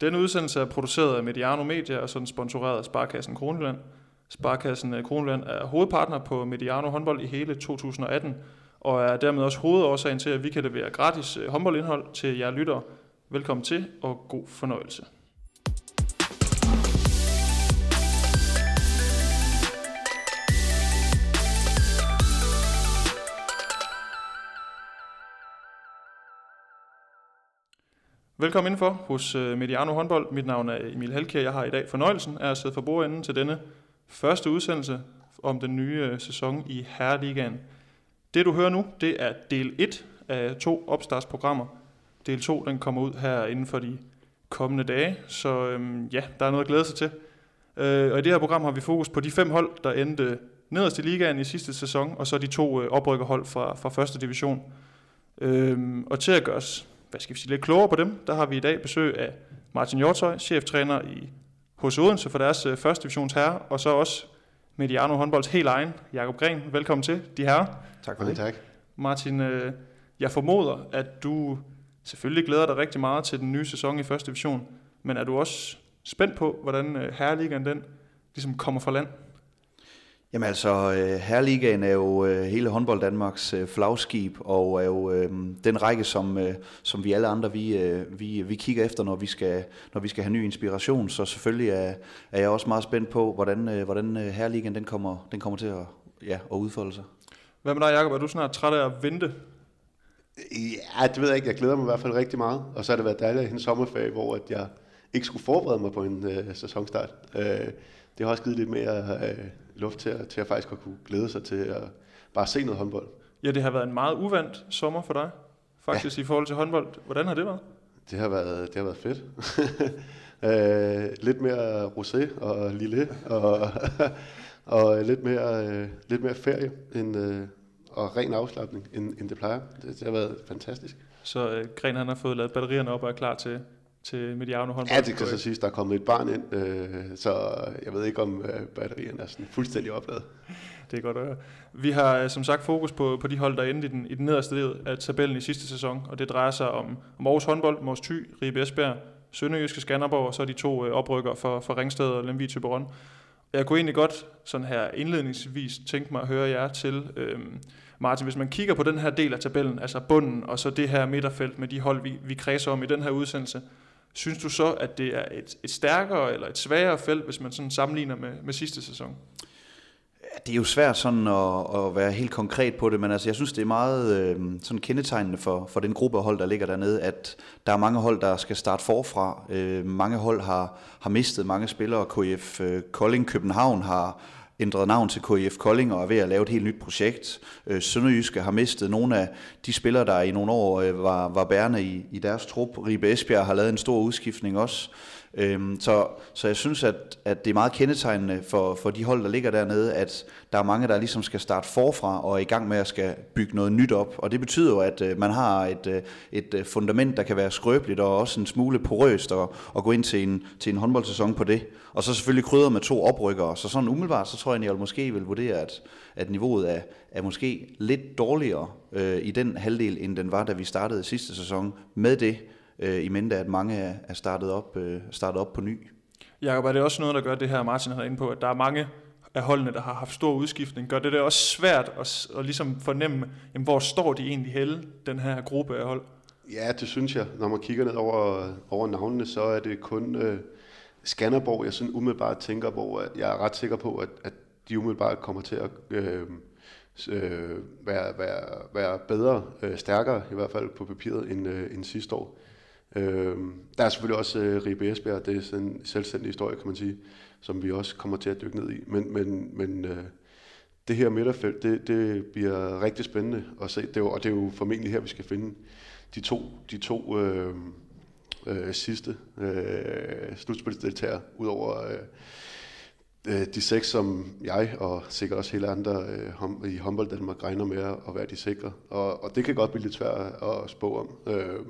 Denne udsendelse er produceret af Mediano Media og sådan sponsoreret af Sparkassen Kronjylland. Sparkassen øh, Kronjylland er hovedpartner på Mediano håndbold i hele 2018, og er dermed også hovedårsagen til, at vi kan levere gratis øh, håndboldindhold til jer lyttere. Velkommen til, og god fornøjelse. Velkommen indenfor hos øh, Mediano håndbold. Mit navn er Emil Halkjær. Jeg har i dag fornøjelsen af at sidde for bordenden til denne første udsendelse om den nye øh, sæson i Herreligaen. Det du hører nu, det er del 1 af to opstartsprogrammer. Del 2 den kommer ud her inden for de kommende dage, så øhm, ja, der er noget at glæde sig til. Øh, og i det her program har vi fokus på de fem hold, der endte nederst i ligaen i sidste sæson, og så de to øh, oprykkerhold fra, fra første division. Øhm, og til at gøre os hvad skal vi sige, lidt klogere på dem, der har vi i dag besøg af Martin Hjortøj, cheftræner i hos Odense for deres øh, første divisions herre, og så også Mediano håndbolds helt egen, Jakob Gren. Velkommen til, de herrer. Tak for det. Tak. Martin, øh, jeg formoder, at du selvfølgelig glæder dig rigtig meget til den nye sæson i første division, men er du også spændt på, hvordan øh, herreligaen den ligesom kommer fra land? Jamen altså, øh, Herreligaen er jo øh, hele håndbold Danmarks øh, flagskib, og er jo den række, som, som vi alle andre vi, vi, vi kigger efter, når vi, skal, når vi skal have ny inspiration. Så selvfølgelig er, er jeg også meget spændt på, hvordan, hvordan Herreligaen den kommer, den kommer til at, ja, at udfolde sig. Hvad med dig, Jacob? Er du snart træt af at vente? Ja, det ved jeg ikke. Jeg glæder mig i hvert fald rigtig meget. Og så har det været dejligt en sommerferie, hvor at jeg ikke skulle forberede mig på en øh, sæsonstart. Øh, det har også givet lidt mere øh, luft til at, til at faktisk at kunne glæde sig til at bare se noget håndbold. Ja, det har været en meget uvandt sommer for dig, faktisk ja. i forhold til håndbold. Hvordan har det været? Det har været, det har været fedt. øh, lidt mere rosé og lille, og, og lidt, mere, øh, lidt mere ferie end, øh, og ren afslappning, end, end det plejer. Det, det har været fantastisk. Så øh, Gren han har fået lavet batterierne op og er klar til til Mediano håndbold. Ja, det kan så siges, der er kommet et barn ind, øh, så jeg ved ikke, om øh, batterierne er sådan fuldstændig opladet. Det er godt at høre. Vi har øh, som sagt fokus på, på de hold, der endte i den, i den nederste del af tabellen i sidste sæson, og det drejer sig om, om Aarhus håndbold, Mors Thy, Ribe Esbjerg, Sønderjyske Skanderborg, og så de to øh, oprykker for, for Ringsted og Lemvig Tøberon. Jeg kunne egentlig godt sådan her indledningsvis tænke mig at høre jer til, øh, Martin, hvis man kigger på den her del af tabellen, altså bunden, og så det her midterfelt med de hold, vi, vi kredser om i den her udsendelse, Synes du så, at det er et, et stærkere eller et sværere felt, hvis man sådan sammenligner med, med sidste sæson? Det er jo svært sådan at, at være helt konkret på det, men altså, jeg synes, det er meget øh, sådan kendetegnende for, for den gruppe af hold, der ligger dernede, at der er mange hold, der skal starte forfra. Øh, mange hold har, har mistet mange spillere. KF øh, Kolding København har, ændret navn til KIF Kolding og er ved at lave et helt nyt projekt. Øh, Sønderjyske har mistet nogle af de spillere, der i nogle år øh, var, var bærende i, i deres trup. Ribe Esbjerg har lavet en stor udskiftning også. Øhm, så, så jeg synes, at, at det er meget kendetegnende for, for de hold, der ligger dernede, at der er mange, der ligesom skal starte forfra og er i gang med at skal bygge noget nyt op. Og det betyder jo, at øh, man har et, øh, et øh, fundament, der kan være skrøbeligt og også en smule porøst og, og gå ind til en, til en håndboldsæson på det. Og så selvfølgelig krydder med to oprykkere. Så sådan umiddelbart, så tror jeg, at jeg måske vil vurdere, at, at niveauet er, er måske lidt dårligere øh, i den halvdel, end den var, da vi startede sidste sæson med det øh, i mente, at mange er startet op, øh, startet op på ny. Jakob, er det også noget, der gør det her, Martin har inde på, at der er mange af holdene, der har haft stor udskiftning. Gør det det også svært at, at ligesom fornemme, jamen, hvor står de egentlig helle, den her gruppe af hold? Ja, det synes jeg. Når man kigger ned over, over navnene, så er det kun øh, Skanderborg, jeg sådan umiddelbart tænker, hvor jeg er ret sikker på, at, at de umiddelbart kommer til at øh, øh, være, være, være bedre, øh, stærkere i hvert fald på papiret end, øh, end sidste år. Øh, der er selvfølgelig også øh, Ribe Esbjerg, det er sådan en selvstændig historie, kan man sige, som vi også kommer til at dykke ned i. Men, men, men øh, det her midterfelt, det, det bliver rigtig spændende at se, det er jo, og det er jo formentlig her, vi skal finde de to, de to øh, øh, sidste øh, slutspilsdeltagere, udover øh, øh, de seks, som jeg og sikkert også hele andre øh, i håndbold Danmark regner med at være de sikre. Og, og det kan godt blive lidt svært at spå om. Øh,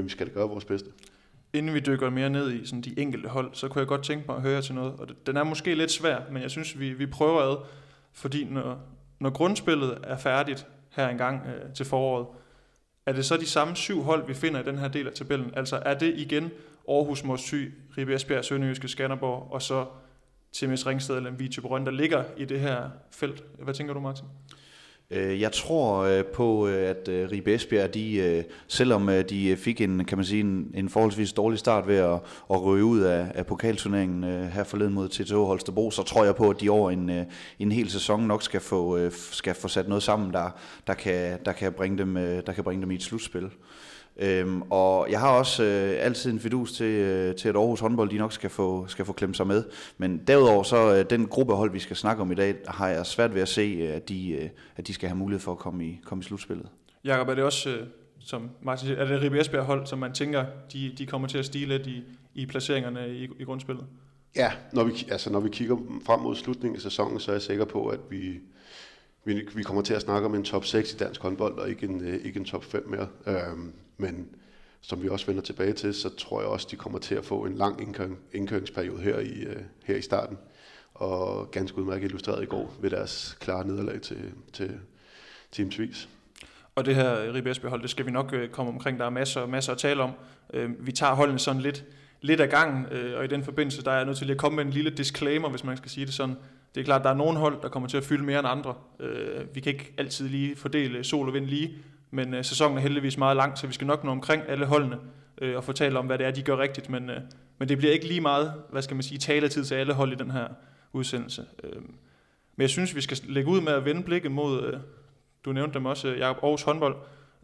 men vi skal da gøre vores bedste. Inden vi dykker mere ned i sådan de enkelte hold, så kunne jeg godt tænke mig at høre til noget. Og den er måske lidt svær, men jeg synes, vi, vi prøver ad. Fordi når, når grundspillet er færdigt her engang øh, til foråret, er det så de samme syv hold, vi finder i den her del af tabellen? Altså er det igen Aarhus, Mors Thy, Ribe Esbjerg, Sønderjyske, Skanderborg, og så TMS Ringsted eller Vito Brøn, der ligger i det her felt. Hvad tænker du, Martin? Øh, jeg tror øh, på, øh, at øh, Ribe Esbjerg, de, selvom de fik en, kan man sige, en, en forholdsvis dårlig start ved at, at røge ud af, af pokalturneringen her forleden mod TTH Holstebro, så tror jeg på, at de over en, en hel sæson nok skal få, skal få sat noget sammen, der, der, kan, der, kan, bringe dem, der kan bringe dem i et slutspil. Øhm, og jeg har også øh, altid en fidus til, øh, til, at Aarhus håndbold de nok skal få, skal få klemt sig med. Men derudover så øh, den gruppehold, vi skal snakke om i dag, har jeg svært ved at se, øh, at de, øh, at de skal have mulighed for at komme i, komme i slutspillet. Jakob, er det også, øh, som Martin siger, er det Ribe Esbjerg hold, som man tænker, de, de kommer til at stige lidt i, i placeringerne i, i grundspillet? Ja, når vi, altså når vi kigger frem mod slutningen af sæsonen, så er jeg sikker på, at vi, vi, vi kommer til at snakke om en top 6 i dansk håndbold, og ikke en, øh, ikke en top 5 mere. Øhm, men som vi også vender tilbage til, så tror jeg også, de kommer til at få en lang indkøring, indkøringsperiode her i, øh, her i starten. Og ganske udmærket illustreret i går ved deres klare nederlag til, til Team Swiss. Og det her Ribe hold, det skal vi nok øh, komme omkring. Der er masser, masser at tale om. Øh, vi tager holdene sådan lidt, lidt af gangen, øh, og i den forbindelse, der er jeg nødt til at komme med en lille disclaimer, hvis man skal sige det sådan. Det er klart, der er nogle hold, der kommer til at fylde mere end andre. Øh, vi kan ikke altid lige fordele sol og vind lige, men øh, sæsonen er heldigvis meget lang, så vi skal nok nå omkring alle holdene øh, og fortælle om, hvad det er, de gør rigtigt. Men, øh, men det bliver ikke lige meget, hvad skal man sige, taletid til alle hold i den her udsendelse. Øh, men jeg synes, vi skal lægge ud med at vende blikket mod, øh, du nævnte dem også, Jakob Aarhus håndbold.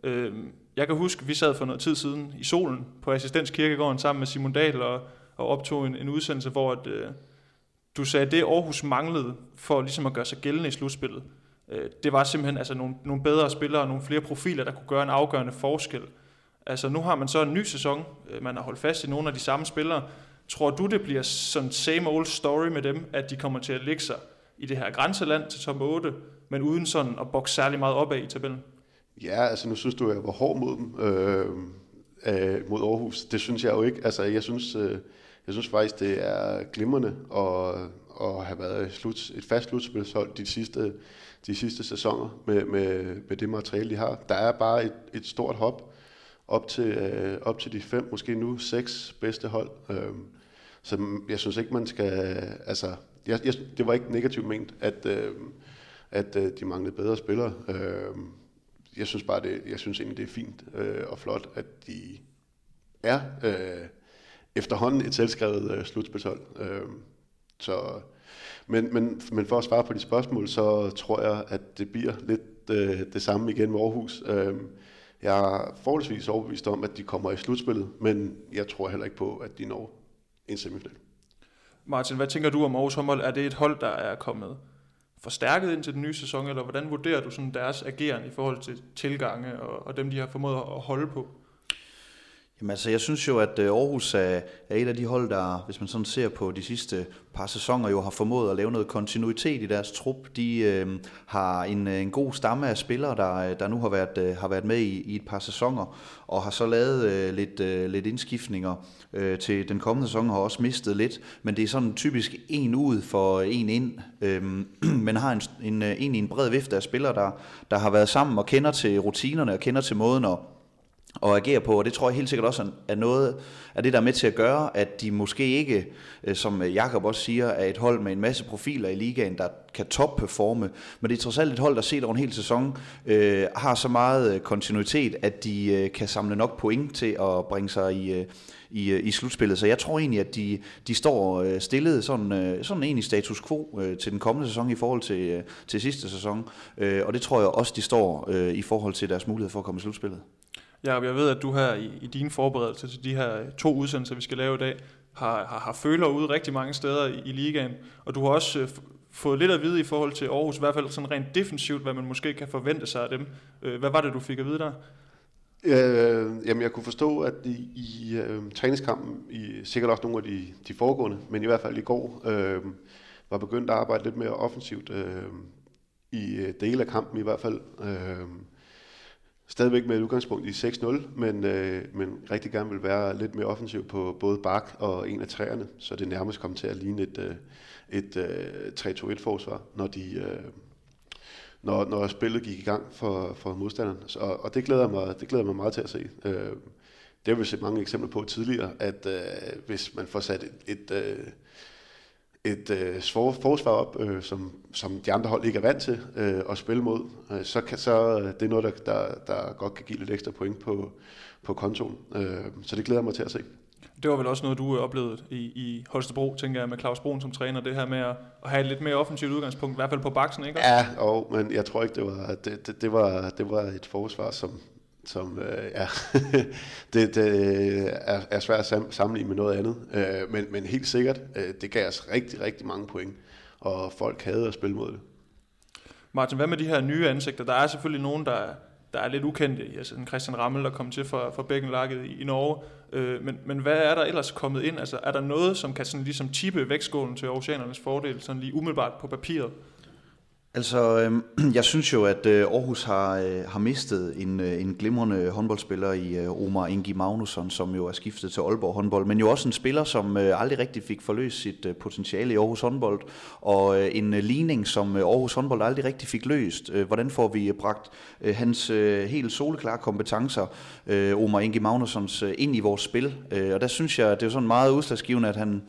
Øh, jeg kan huske, vi sad for noget tid siden i solen på Assistens Kirkegården sammen med Simon Dahl og, og optog en, en udsendelse, hvor at, øh, du sagde, at det Aarhus manglede for ligesom at gøre sig gældende i slutspillet, Øh, det var simpelthen altså nogle, nogle bedre spillere og nogle flere profiler, der kunne gøre en afgørende forskel. Altså nu har man så en ny sæson, øh, man har holdt fast i nogle af de samme spillere. Tror du, det bliver sådan same old story med dem, at de kommer til at ligge sig i det her grænseland til top 8, men uden sådan at bokse særlig meget opad i tabellen? Ja, altså nu synes du, jeg var hård mod dem, øh, øh, mod Aarhus. Det synes jeg jo ikke. Altså jeg synes, øh, jeg synes faktisk, det er glimrende at, at have været et, slut, et fast slutspilshold de sidste de sidste sæsoner med, med, med det materiale, de har. Der er bare et, et stort hop op til, øh, op til de fem, måske nu seks bedste hold. Øh, så jeg synes ikke, man skal... Altså, jeg, jeg, det var ikke negativt ment, at, øh, at øh, de manglede bedre spillere. Øh, jeg synes bare, det, jeg synes egentlig, det er fint øh, og flot, at de er øh, efterhånden et selvskrevet øh, slutspilshold. Øh, så men, men, men for at svare på de spørgsmål, så tror jeg, at det bliver lidt øh, det samme igen med Aarhus. Øh, jeg er forholdsvis overbevist om, at de kommer i slutspillet, men jeg tror heller ikke på, at de når en semifinal. Martin, hvad tænker du om Aarhus håndbold? Er det et hold, der er kommet forstærket ind til den nye sæson, eller hvordan vurderer du sådan deres ageren i forhold til tilgange og, og dem, de har formået at holde på? Jamen altså, jeg synes jo, at øh, Aarhus er, er et af de hold, der, hvis man sådan ser på de sidste par sæsoner, jo har formået at lave noget kontinuitet i deres trup. De øh, har en, øh, en god stamme af spillere, der, øh, der nu har været, øh, har været med i, i et par sæsoner, og har så lavet øh, lidt, øh, lidt indskiftninger øh, til den kommende sæson, har også mistet lidt, men det er sådan typisk en ud for en ind, øh, men har en, en, en, en bred vifte af spillere, der, der har været sammen og kender til rutinerne og kender til måden at at agere på, og det tror jeg helt sikkert også er noget af det, der er med til at gøre, at de måske ikke, øh, som øh, Jakob også siger, er et hold med en masse profiler i ligaen, der kan topperforme, men det er trods alt et hold, der set over en hel sæson, øh, har så meget øh, kontinuitet, at de øh, kan samle nok point til at bringe sig i, øh, i, i slutspillet. Så jeg tror egentlig, at de, de står stillet sådan, sådan egentlig status quo til den kommende sæson i forhold til, til sidste sæson, og det tror jeg også, de står i forhold til deres mulighed for at komme i slutspillet. Ja, jeg ved, at du her i, i dine forberedelser til de her to udsendelser, vi skal lave i dag, har, har, har føler ude rigtig mange steder i, i ligaen, og du har også øh, fået lidt at vide i forhold til Aarhus, i hvert fald sådan rent defensivt, hvad man måske kan forvente sig af dem. Øh, hvad var det, du fik at vide der? Øh, jamen, jeg kunne forstå, at i, i øh, træningskampen, i sikkert også nogle af de, de foregående, men i hvert fald i går, øh, var begyndt at arbejde lidt mere offensivt øh, i øh, dele af kampen i hvert fald. Øh, stadigvæk med et udgangspunkt i 6-0, men, øh, men rigtig gerne vil være lidt mere offensiv på både bak og en af træerne, så det nærmest kommer til at ligne et, øh, et øh, 3-2-1-forsvar, når, de, øh, når, når spillet gik i gang for, for modstanderen. Så, og, og det glæder, mig, det glæder mig meget til at se. Øh, det har vi set mange eksempler på tidligere, at øh, hvis man får sat et, et, øh, et øh, forsvar op, øh, som, som de andre hold ikke er vant til øh, at spille mod, øh, så, kan, så det er noget, der, der, der godt kan give lidt ekstra point på, på kontoen. Øh, så det glæder jeg mig til at se. Det var vel også noget, du oplevede i, i Holstebro, tænker jeg, med Claus Brun som træner, det her med at, at have et lidt mere offensivt udgangspunkt, i hvert fald på baksen, ikke? Ja, og, men jeg tror ikke, det var, det, det, det var, det var et forsvar, som, som øh, ja, det, det er, er svært at sammenligne med noget andet. Øh, men, men helt sikkert, øh, det gav os rigtig, rigtig mange point, og folk havde at spille mod det. Martin, hvad med de her nye ansigter? Der er selvfølgelig nogen, der, der er lidt ukendte. Altså en Christian Rammel, der kom til fra, fra Bækkenlakket i, i Norge. Øh, men, men hvad er der ellers kommet ind? Altså, er der noget, som kan sådan ligesom tippe vægtskålen til oceanernes fordel, sådan lige umiddelbart på papiret? Altså, øh, jeg synes jo, at øh, Aarhus har, øh, har mistet en, øh, en glimrende håndboldspiller i øh, Omar Ingi Magnusson, som jo er skiftet til Aalborg håndbold, men jo også en spiller, som øh, aldrig rigtig fik forløst sit øh, potentiale i Aarhus håndbold, og øh, en øh, ligning, som øh, Aarhus håndbold aldrig rigtig fik løst. Øh, hvordan får vi øh, bragt øh, hans øh, helt soleklare kompetencer, øh, Omar Ingi Magnussons, øh, ind i vores spil? Øh, og der synes jeg, det er sådan meget udslagsgivende, at han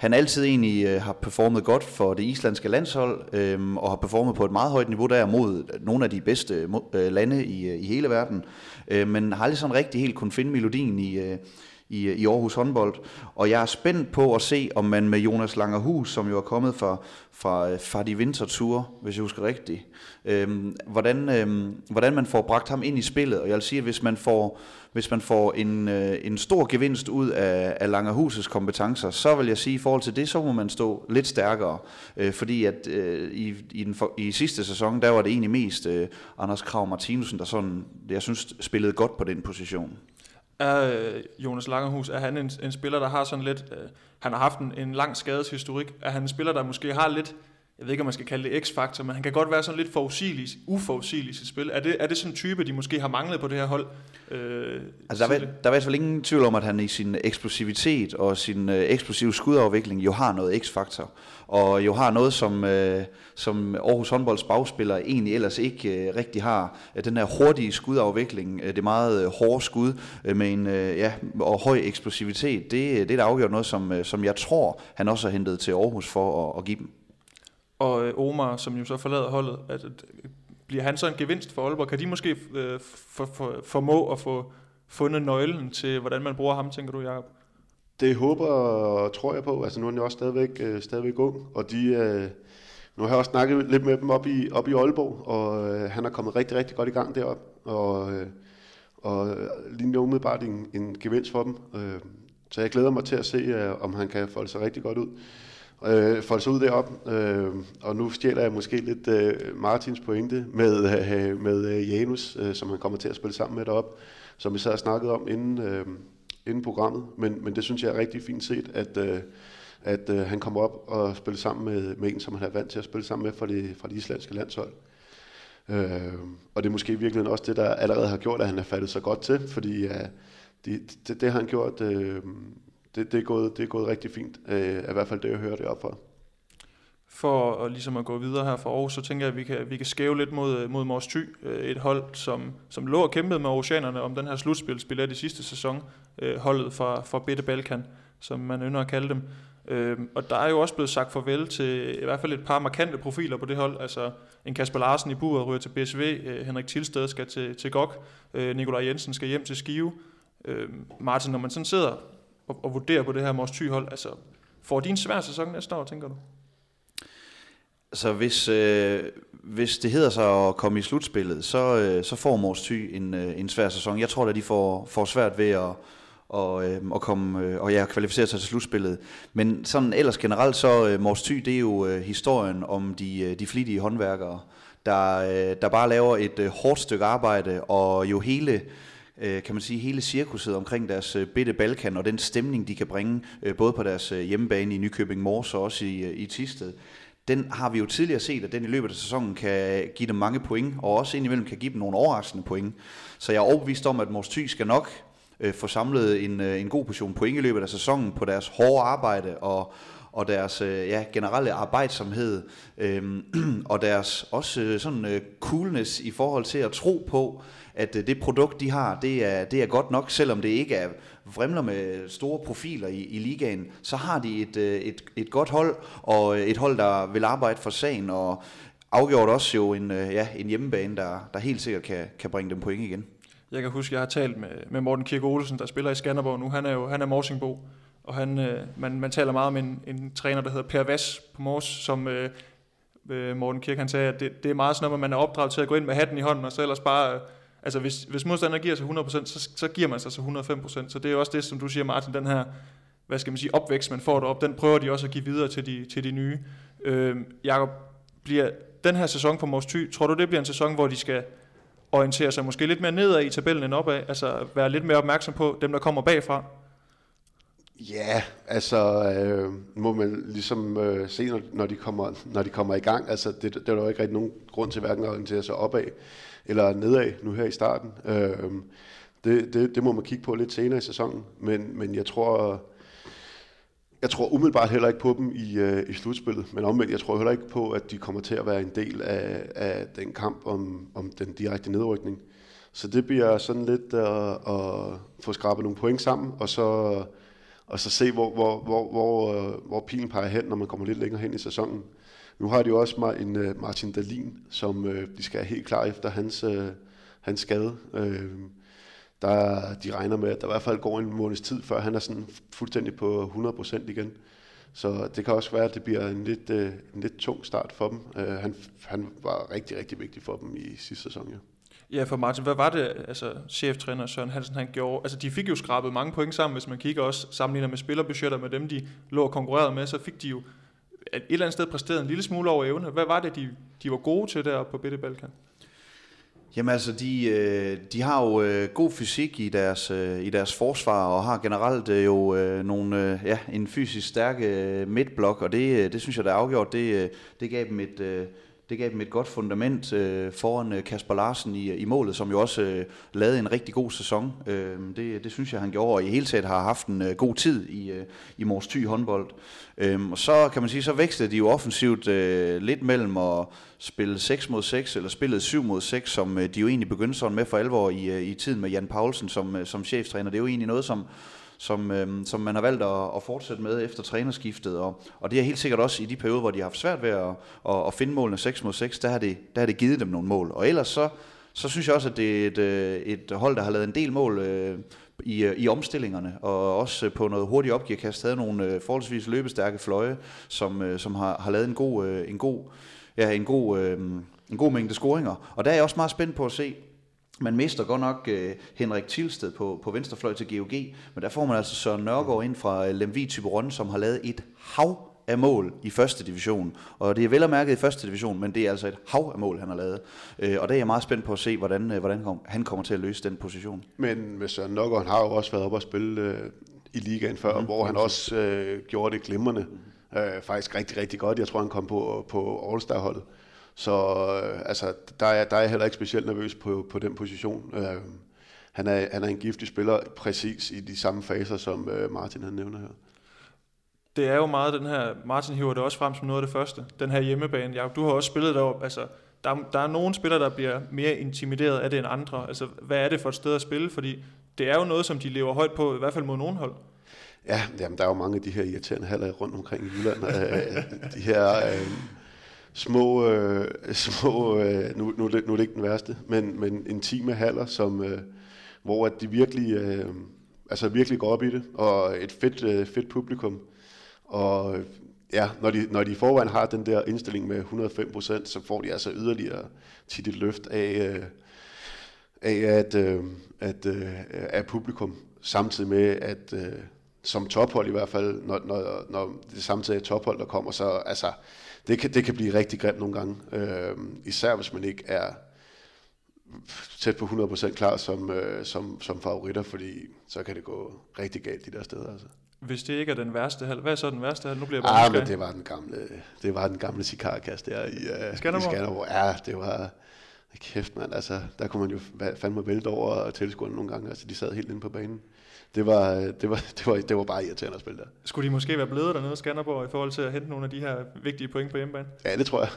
han altid egentlig øh, har performet godt for det islandske landshold, øh, og har performet på et meget højt niveau der mod nogle af de bedste øh, lande i, øh, i hele verden, øh, men har aldrig sådan rigtig helt kunne finde melodien i, øh, i, i Aarhus håndbold. Og jeg er spændt på at se, om man med Jonas Langerhus, som jo er kommet fra, fra, øh, fra de vinterture, hvis jeg husker rigtigt, øhm, hvordan, øhm, hvordan man får bragt ham ind i spillet. Og jeg vil sige, at hvis man får, hvis man får en, øh, en stor gevinst ud af, af Langerhus' kompetencer, så vil jeg sige, at i forhold til det, så må man stå lidt stærkere. Øh, fordi at øh, i, i, den for, i sidste sæson, der var det egentlig mest øh, Anders Krav Martinussen, der sådan, jeg synes, spillede godt på den position er øh, Jonas Langerhus, er han en, en spiller, der har sådan lidt, øh, han har haft en, en lang skadeshistorik, er han en spiller, der måske har lidt, jeg ved ikke, om man skal kalde det x-faktor, men han kan godt være sådan lidt forudsigelig, uforudsigelig i sit spil. Er det, er det sådan en type, de måske har manglet på det her hold? Øh, altså, der, er, der er i hvert fald ingen tvivl om, at han i sin eksplosivitet og sin øh, eksplosive skudafvikling jo har noget x-faktor. Og jo har noget, som, øh, som Aarhus håndbolds bagspiller egentlig ellers ikke øh, rigtig har. Den her hurtige skudafvikling, øh, det meget øh, hårde skud øh, med en øh, ja, og høj eksplosivitet, det, det er da afgjort noget, som, øh, som jeg tror, han også har hentet til Aarhus for at, at give dem. Og øh, Omar, som jo så forlader holdet, at, at bliver han så en gevinst for Aalborg? Kan de måske øh, for, for, formå at få fundet nøglen til, hvordan man bruger ham, tænker du, Jacob? Det håber og tror jeg på. Altså nu er han jo også stadigvæk, øh, stadigvæk ung, og de, øh, nu har jeg også snakket lidt med dem op i, op i Aalborg, og øh, han er kommet rigtig, rigtig godt i gang derop og, øh, og lige nu umiddelbart en, en gevinst for dem. Øh, så jeg glæder mig til at se, øh, om han kan folde sig rigtig godt ud øh, folde sig ud derop. Øh, og nu stjæler jeg måske lidt øh, Martins pointe med, øh, med øh, Janus, øh, som han kommer til at spille sammen med derop, som vi så har snakket om inden, øh, inden programmet. Men, men det synes jeg er rigtig fint set, at, øh, at øh, han kommer op og spiller sammen med, med en, som han er vant til at spille sammen med fra det, fra det islandske landshold. Øh, og det er måske virkelig også det, der allerede har gjort, at han er faldet så godt til, fordi øh, det, det, det har han gjort øh, det, det, er gået, det er gået rigtig fint. Øh, I hvert fald det, jeg hører det op for. For at, ligesom at gå videre her fra Aarhus, så tænker jeg, at vi kan, vi kan skæve lidt mod, øh, mod Mors Thy. Øh, et hold, som, som lå og kæmpede med oceanerne om den her slutspilsbillet i sidste sæson. Øh, holdet fra, fra Bitte Balkan, som man ynder at kalde dem. Øh, og der er jo også blevet sagt farvel til i hvert fald et par markante profiler på det hold. Altså en Kasper Larsen i buret ryger til BSV, øh, Henrik Tilsted skal til, til GOG, øh, Nikolaj Jensen skal hjem til Skive. Øh, Martin, når man sådan sidder og, at vurdere på det her Mors hold. Altså, får de en svær sæson næste år, tænker du? Så hvis, øh, hvis det hedder sig at komme i slutspillet, så, øh, så får Mors Thy en, øh, en svær sæson. Jeg tror da, de får, får svært ved at, og, øh, og, komme, øh, og ja, kvalificere sig til slutspillet. Men sådan ellers generelt, så øh, Mors Thy, det er jo øh, historien om de, øh, de flittige håndværkere, der, øh, der bare laver et øh, hårdt stykke arbejde, og jo hele øh, kan man sige, hele cirkuset omkring deres øh, bitte Balkan og den stemning, de kan bringe, øh, både på deres øh, hjemmebane i Nykøbing Mors og også i, øh, i Tisted, den har vi jo tidligere set, at den i løbet af sæsonen kan give dem mange point, og også indimellem kan give dem nogle overraskende point. Så jeg er overbevist om, at Mors Thy skal nok øh, få samlet en, øh, en god portion point i løbet af sæsonen på deres hårde arbejde og, og deres øh, ja, generelle arbejdsomhed, øh, og deres også øh, sådan øh, coolness i forhold til at tro på, at øh, det produkt, de har, det er, det er godt nok, selvom det ikke er vrimler med store profiler i, i ligaen, så har de et, øh, et, et godt hold, og øh, et hold, der vil arbejde for sagen, og afgjort også jo en, ja, en hjemmebane, der, der helt sikkert kan, kan bringe dem point igen. Jeg kan huske, jeg har talt med, med Morten Kirke Olsen, der spiller i Skanderborg nu. Han er jo han er Morsingbo, og han, øh, man, man taler meget om en, en træner, der hedder Per Vass på Mors, som øh, øh, Morten Kirke han sagde, at det, det er meget sådan noget, at man er opdraget til at gå ind med hatten i hånden, og så ellers bare... Altså hvis, hvis modstanderen giver sig 100%, så, så giver man sig så 105%. Så det er jo også det, som du siger, Martin, den her hvad skal man sige, opvækst, man får derop, den prøver de også at give videre til de, til de nye. Øh, Jakob, bliver den her sæson for Mors Thy, tror du det bliver en sæson, hvor de skal orientere sig måske lidt mere nedad i tabellen end opad, altså være lidt mere opmærksom på dem, der kommer bagfra? Ja, altså øh, må man ligesom øh, se, når, når, de kommer, når de kommer i gang. Altså det, det er der jo ikke rigtig nogen grund til hverken at orientere sig opad eller nedad nu her i starten. Øh, det, det, det må man kigge på lidt senere i sæsonen, men, men jeg tror, jeg tror umiddelbart heller ikke på dem i, øh, i slutspillet, men omvendt, jeg tror heller ikke på, at de kommer til at være en del af, af den kamp om, om den direkte nedrykning. Så det bliver sådan lidt at, at få skrabet nogle point sammen, og så, og så se, hvor, hvor, hvor, hvor, øh, hvor pilen peger hen, når man kommer lidt længere hen i sæsonen. Nu har de jo også en øh, Martin Dalin, som øh, de skal have helt klar efter hans, øh, hans skade der de regner med, at der i hvert fald går en måneds tid, før han er sådan fuldstændig på 100% igen. Så det kan også være, at det bliver en lidt, øh, en lidt tung start for dem. Uh, han, han var rigtig, rigtig vigtig for dem i sidste sæson, ja. Ja, for Martin, hvad var det, altså cheftræner Søren Hansen, han gjorde? Altså, de fik jo skrabet mange point sammen, hvis man kigger også sammenligner med spillerbudgetter med dem, de lå og konkurrerede med, så fik de jo et eller andet sted præsteret en lille smule over evne. Hvad var det, de, de var gode til der på Bitte Balkan? Jamen altså, de, øh, de har jo øh, god fysik i deres, øh, i deres forsvar, og har generelt jo nogle, ja, en fysisk stærk midtblok, og det, det synes jeg, der er afgjort. Det, det gav dem et, det gav dem et godt fundament øh, foran øh, Kasper Larsen i, i målet, som jo også øh, lavede en rigtig god sæson. Øh, det, det synes jeg, han gjorde, og i hele taget har haft en øh, god tid i, øh, i Mors Thy håndbold. Øh, og så kan man sige, så vækstede de jo offensivt øh, lidt mellem at spille 6 mod 6, eller spillet 7 mod 6, som øh, de jo egentlig begyndte sådan med for alvor i, øh, i tiden med Jan Paulsen som, øh, som cheftræner. Det er jo egentlig noget, som som, øh, som man har valgt at, at fortsætte med efter trænerskiftet. Og, og det er helt sikkert også i de perioder, hvor de har haft svært ved at, at, at finde målene 6 mod 6, der har, det, der har det givet dem nogle mål. Og ellers så, så synes jeg også, at det er et, øh, et hold, der har lavet en del mål øh, i, øh, i omstillingerne, og også på noget hurtigt opgearkast havde nogle øh, forholdsvis løbestærke fløje, som, øh, som har, har lavet en god, øh, en god, ja, en god, øh, en god mængde scoringer. Og der er jeg også meget spændt på at se, man mister godt nok uh, Henrik Tilsted på, på venstrefløj til GOG, men der får man altså Søren Nørgaard ind fra uh, Lemvi Typeron, som har lavet et hav af mål i første division. Og det er vel at mærke i første division, men det er altså et hav af mål, han har lavet. Uh, og der er jeg meget spændt på at se, hvordan, uh, hvordan han kommer til at løse den position. Men med Søren Nørgaard, han har jo også været oppe og spille uh, i ligaen før, mm, hvor han også uh, gjorde det glimrende. Uh, faktisk rigtig, rigtig godt. Jeg tror, han kom på, på All-Star-holdet. Så øh, altså, der, er, der er jeg heller ikke specielt nervøs på, på den position. Øh, han, er, han er en giftig spiller præcis i de samme faser, som øh, Martin han nævner her. Det er jo meget den her, Martin hiver det også frem som noget af det første, den her hjemmebane. Ja, du har også spillet derop, altså der, der er nogle spillere, der bliver mere intimideret af det end andre. Altså, hvad er det for et sted at spille? Fordi det er jo noget, som de lever højt på, i hvert fald mod nogen hold. Ja, jamen, der er jo mange af de her irriterende haller rundt omkring i Jylland. Øh, de her øh, små, øh, små øh, nu, nu, nu er det ikke den værste, men, men intime haller, som, øh, hvor at de virkelig, øh, altså virkelig går op i det, og et fedt, øh, fedt publikum. Og ja, når de, når de i forvejen har den der indstilling med 105% så får de altså yderligere tit et løft af, øh, af at, øh, at, øh, af publikum, samtidig med, at øh, som tophold i hvert fald, når, når, når det samtidig er tophold, der kommer, så altså, det kan, det kan blive rigtig grimt nogle gange. Øh, især hvis man ikke er tæt på 100% klar som, øh, som, som favoritter, fordi så kan det gå rigtig galt de der steder. Altså. Hvis det ikke er den værste hal, hvad er så den værste hal? Nu bliver jeg bare ah, men det var den gamle, det var den gamle sikarkast der i, uh, Skanderborg. i Skanderborg. Ja, det var, kæft mand, altså, der kunne man jo fandme vælte over tilskuerne nogle gange, altså de sad helt inde på banen. Det var, det, var, det, var, det var bare irriterende at spille der. Skulle de måske være blevet dernede i Skanderborg i forhold til at hente nogle af de her vigtige point på hjemmebane? Ja, det tror jeg.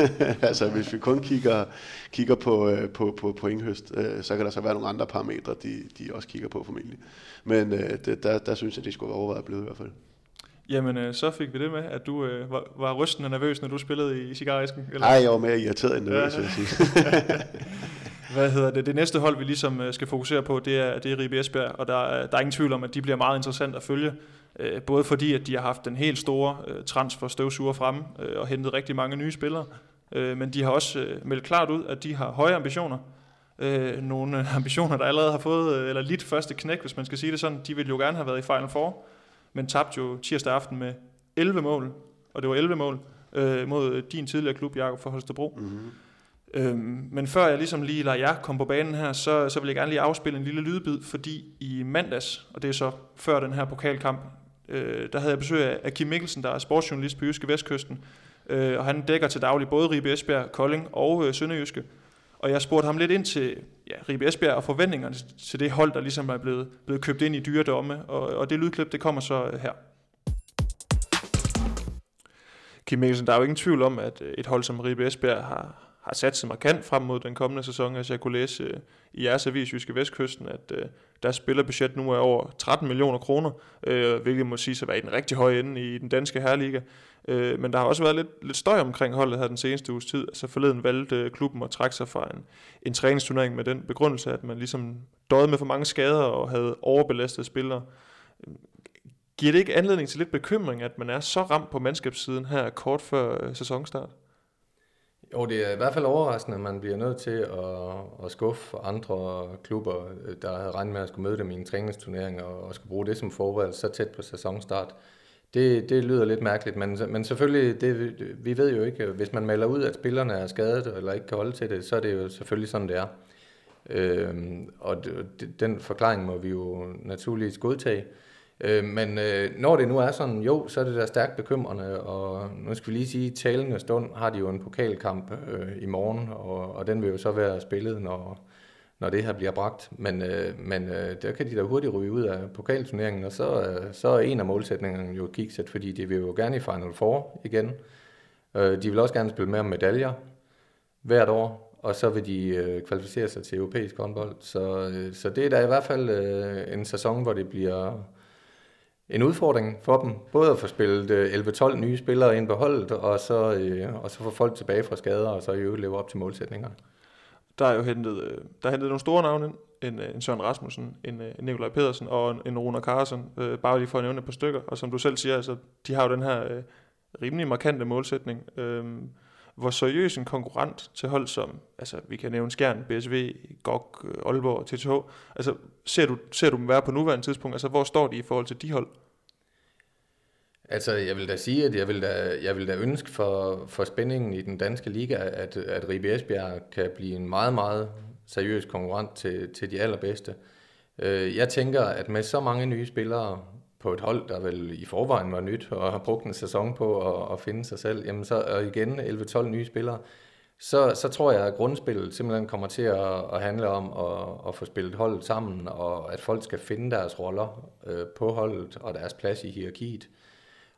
altså, hvis vi kun kigger, kigger på, øh, på, på pointhøst, øh, så kan der så være nogle andre parametre, de, de også kigger på formentlig. Men øh, det, der, der synes jeg, de skulle være overvejet blevet i hvert fald. Jamen, øh, så fik vi det med, at du øh, var, var rystende nervøs, når du spillede i cigarisken. Nej, jeg var mere irriteret end nervøs, ja. vil jeg sige. Hvad hedder det? Det næste hold, vi ligesom øh, skal fokusere på, det er, det er Ribe Esbjerg, og der, øh, der er ingen tvivl om, at de bliver meget interessant at følge. Øh, både fordi, at de har haft den helt store transfer støvsuger fremme og hentet rigtig mange nye spillere, men de har også meldt klart ud, at de har høje ambitioner. Nogle ambitioner, der allerede har fået, eller lidt første knæk, hvis man skal sige det sådan. De ville jo gerne have været i Final Four, men tabte jo tirsdag aften med 11 mål, og det var 11 mål, mod din tidligere klub, Jakob for Holstebro. Mm-hmm. Øhm, men før jeg ligesom lige lader jer komme på banen her, så, så vil jeg gerne lige afspille en lille lydbid, fordi i mandags, og det er så før den her pokalkamp, øh, der havde jeg besøg af Kim Mikkelsen, der er sportsjournalist på Jyske Vestkysten, øh, og han dækker til daglig både Ribe Esbjerg, Kolding og øh, Sønderjyske. Og jeg spurgte ham lidt ind til ja, Ribe Esbjerg og forventningerne til det hold, der ligesom er blevet, blevet købt ind i dyredomme, og, og det lydklip, det kommer så øh, her. Kim Mikkelsen, der er jo ingen tvivl om, at øh, et hold som Ribe Esbjerg har, har sat sig markant frem mod den kommende sæson. Altså jeg kunne læse øh, i jeres avis Jyske Vestkysten, at øh, deres spillerbudget nu er over 13 millioner kroner, øh, hvilket må sige at være i den rigtig høje ende i den danske herreliga. Øh, men der har også været lidt, lidt støj omkring holdet her den seneste uges tid. Altså forleden valgte øh, klubben at trække sig fra en, en træningsturnering med den begrundelse, at man ligesom døde med for mange skader og havde overbelastede spillere. Giver det ikke anledning til lidt bekymring, at man er så ramt på mandskabssiden her kort før øh, sæsonstart? Jo, det er i hvert fald overraskende, at man bliver nødt til at, at skuffe andre klubber, øh, der havde regnet med at skulle møde dem i en træningsturnering og, og skulle bruge det som forberedelse så tæt på sæsonstart. Det, det lyder lidt mærkeligt, men, men selvfølgelig, det, vi ved jo ikke, hvis man melder ud, at spillerne er skadet eller ikke kan holde til det, så er det jo selvfølgelig sådan, det er. Øhm, og den forklaring må vi jo naturligvis godtage. Øh, men øh, når det nu er sådan, jo, så er det da stærkt bekymrende, og nu skal vi lige sige, at talende stund har de jo en pokalkamp øh, i morgen, og, og den vil jo så være spillet, når, når det her bliver bragt. Men, øh, men øh, der kan de da hurtigt ryge ud af pokalturneringen, og så, øh, så er en af målsætningerne jo kigset, fordi de vil jo gerne i Final Four igen. Øh, de vil også gerne spille med om medaljer hvert år, og så vil de øh, kvalificere sig til europæisk håndbold. Så, øh, så det er da i hvert fald øh, en sæson, hvor det bliver en udfordring for dem. Både at få spillet øh, 11-12 nye spillere ind på holdet, og så, øh, og så få folk tilbage fra skader, og så i øvrigt leve op til målsætningerne. Der er jo hentet, øh, der er hentet nogle store navne ind. En, øh, en Søren Rasmussen, en, en Nikolaj Pedersen og en, en Rune Carlsen, øh, bare lige for at nævne et par stykker. Og som du selv siger, altså, de har jo den her øh, rimelig markante målsætning. Øh, hvor seriøs en konkurrent til hold som, altså vi kan nævne Skjern, BSV, GOG, øh, Aalborg, TTH, altså ser du, ser du dem være på nuværende tidspunkt, altså hvor står de i forhold til de hold? Altså, jeg vil da sige, at jeg vil da, jeg vil da ønske for, for spændingen i den danske liga, at, at Ribe Esbjerg kan blive en meget, meget seriøs konkurrent til, til de allerbedste. Øh, jeg tænker, at med så mange nye spillere, på et hold, der vel i forvejen var nyt og har brugt en sæson på at, at finde sig selv, jamen så og igen 11-12 nye spillere, så, så tror jeg, at grundspillet simpelthen kommer til at, at handle om at, at få spillet holdet sammen, og at folk skal finde deres roller øh, på holdet og deres plads i hierarkiet.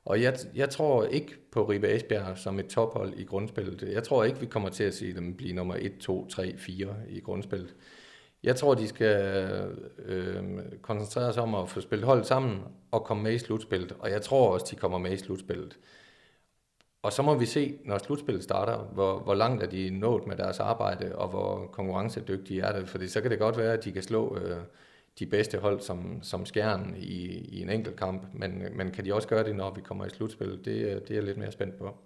Og jeg, jeg tror ikke på Ribe Esbjerg som et tophold i grundspillet. Jeg tror ikke, vi kommer til at se dem blive nummer 1, 2, 3, 4 i grundspillet. Jeg tror, de skal øh, koncentrere sig om at få spillet holdet sammen og komme med i slutspillet. Og jeg tror også, de kommer med i slutspillet. Og så må vi se, når slutspillet starter, hvor, hvor langt er de nået med deres arbejde, og hvor konkurrencedygtige er det. Fordi så kan det godt være, at de kan slå øh, de bedste hold som, som skjern i, i en enkelt kamp. Men, men kan de også gøre det, når vi kommer i slutspillet? Det, det er jeg lidt mere spændt på.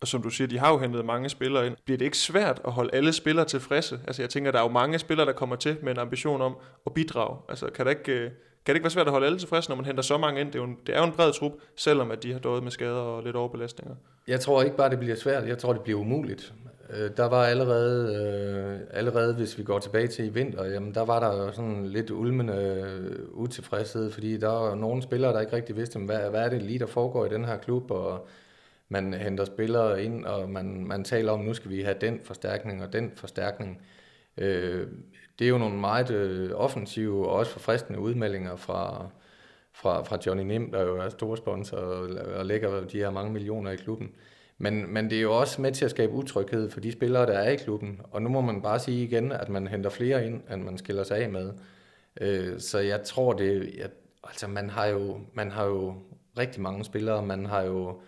Og som du siger, de har jo hentet mange spillere ind. Bliver det ikke svært at holde alle spillere tilfredse? Altså jeg tænker, der er jo mange spillere, der kommer til med en ambition om at bidrage. Altså kan det ikke, øh, kan det ikke være svært at holde alle tilfredse, når man henter så mange ind? Det er jo en, det er jo en bred trup, selvom at de har døjet med skader og lidt overbelastninger. Jeg tror ikke bare, det bliver svært. Jeg tror, det bliver umuligt. Øh, der var allerede, øh, allerede, hvis vi går tilbage til i vinter, jamen der var der jo sådan lidt ulmende øh, utilfredshed, fordi der var nogle spillere, der ikke rigtig vidste, hvad, hvad er det lige, der foregår i den her klub, og man henter spillere ind, og man, man taler om, nu skal vi have den forstærkning og den forstærkning. Øh, det er jo nogle meget øh, offensive og også forfriskende udmeldinger fra, fra, fra Johnny Nim, der jo er storsponsor og, og lægger de her mange millioner i klubben. Men, men det er jo også med til at skabe utryghed for de spillere, der er i klubben. Og nu må man bare sige igen, at man henter flere ind, end man skiller sig af med. Øh, så jeg tror det, jeg, altså man har jo, man har jo rigtig mange spillere, man har jo,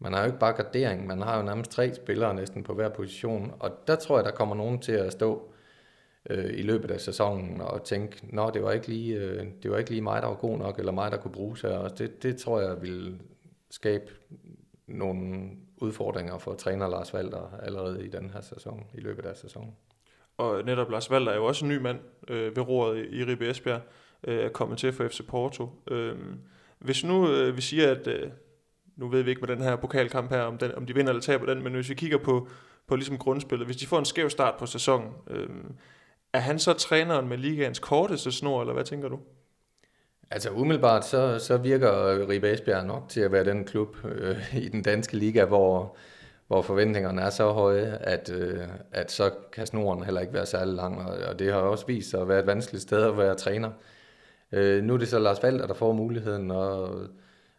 man har jo ikke bare gardering, man har jo nærmest tre spillere næsten på hver position, og der tror jeg, der kommer nogen til at stå øh, i løbet af sæsonen og tænke, nå, det var ikke lige, øh, det var ikke lige mig, der var god nok, eller mig, der kunne bruges her. Og det, det tror jeg vil skabe nogle udfordringer for træner Lars Valder allerede i den her sæson, i løbet af sæsonen. Og netop Lars Valder er jo også en ny mand øh, ved roret i, i Ribe Esbjerg, øh, er kommet til for FC Porto. Øh, hvis nu øh, vi siger, at øh, nu ved vi ikke med den her pokalkamp her, om, den, om de vinder eller taber den, men hvis vi kigger på, på ligesom grundspillet, hvis de får en skæv start på sæsonen, øh, er han så træneren med ligaens korteste snor, eller hvad tænker du? Altså umiddelbart så, så virker Ribe Esbjerg nok til at være den klub øh, i den danske liga, hvor, hvor forventningerne er så høje, at, øh, at så kan snoren heller ikke være særlig lang, og, og det har også vist sig at være et vanskeligt sted at være træner. Øh, nu er det så Lars Valder, der får muligheden, og,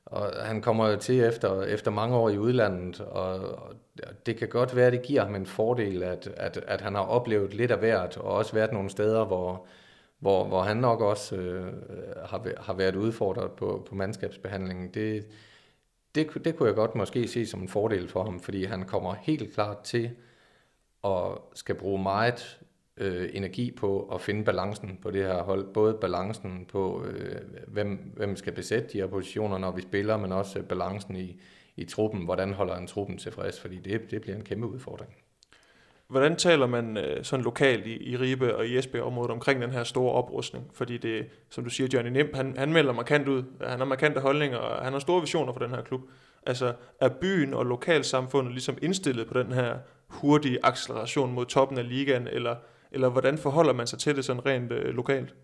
og han kommer til efter, efter mange år i udlandet, og, og det kan godt være, at det giver ham en fordel, at, at, at han har oplevet lidt af hvert, og også været nogle steder, hvor, hvor, hvor han nok også øh, har, har været udfordret på, på mandskabsbehandlingen. Det, det, det kunne jeg godt måske se som en fordel for ham, fordi han kommer helt klart til at skal bruge meget øh, energi på at finde balancen på det her hold. Både balancen på, øh, hvem, hvem skal besætte de her positioner, når vi spiller, men også balancen i, i truppen. Hvordan holder en truppen tilfreds? Fordi det, det bliver en kæmpe udfordring. Hvordan taler man øh, sådan lokalt i, i Ribe og i Esbjerg-området omkring den her store oprustning? Fordi det, som du siger, Johnny Nimp, han, han melder markant ud. Han har markante holdninger, og han har store visioner for den her klub. Altså, er byen og lokalsamfundet ligesom indstillet på den her hurtige acceleration mod toppen af ligaen, eller, eller hvordan forholder man sig til det sådan rent øh, lokalt?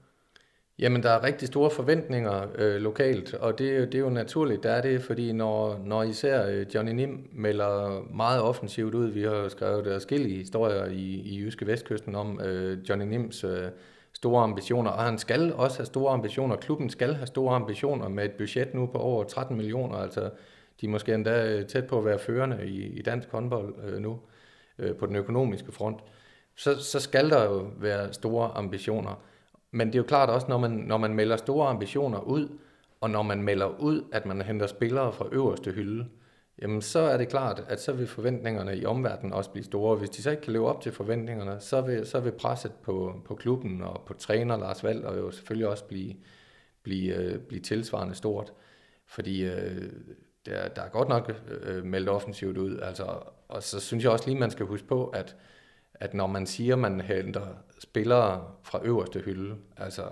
Jamen, der er rigtig store forventninger øh, lokalt, og det, det er jo naturligt, der er det, fordi når, når især øh, Johnny Nim melder meget offensivt ud, vi har skrevet forskellige historier i, i Jyske Vestkysten om øh, Johnny Nims øh, store ambitioner, og han skal også have store ambitioner, klubben skal have store ambitioner med et budget nu på over 13 millioner, altså de er måske endda øh, tæt på at være førende i, i dansk håndbold øh, nu øh, på den økonomiske front, så, så skal der jo være store ambitioner. Men det er jo klart også, når man, når man melder store ambitioner ud, og når man melder ud, at man henter spillere fra øverste hylde, jamen så er det klart, at så vil forventningerne i omverdenen også blive store. Hvis de så ikke kan leve op til forventningerne, så vil, så vil presset på, på klubben og på træner Lars Valder jo selvfølgelig også blive, blive, øh, blive tilsvarende stort. Fordi øh, der, der er godt nok øh, meldt offensivt ud. Altså, og så synes jeg også lige, man skal huske på, at at når man siger, man henter spillere fra øverste hylde, altså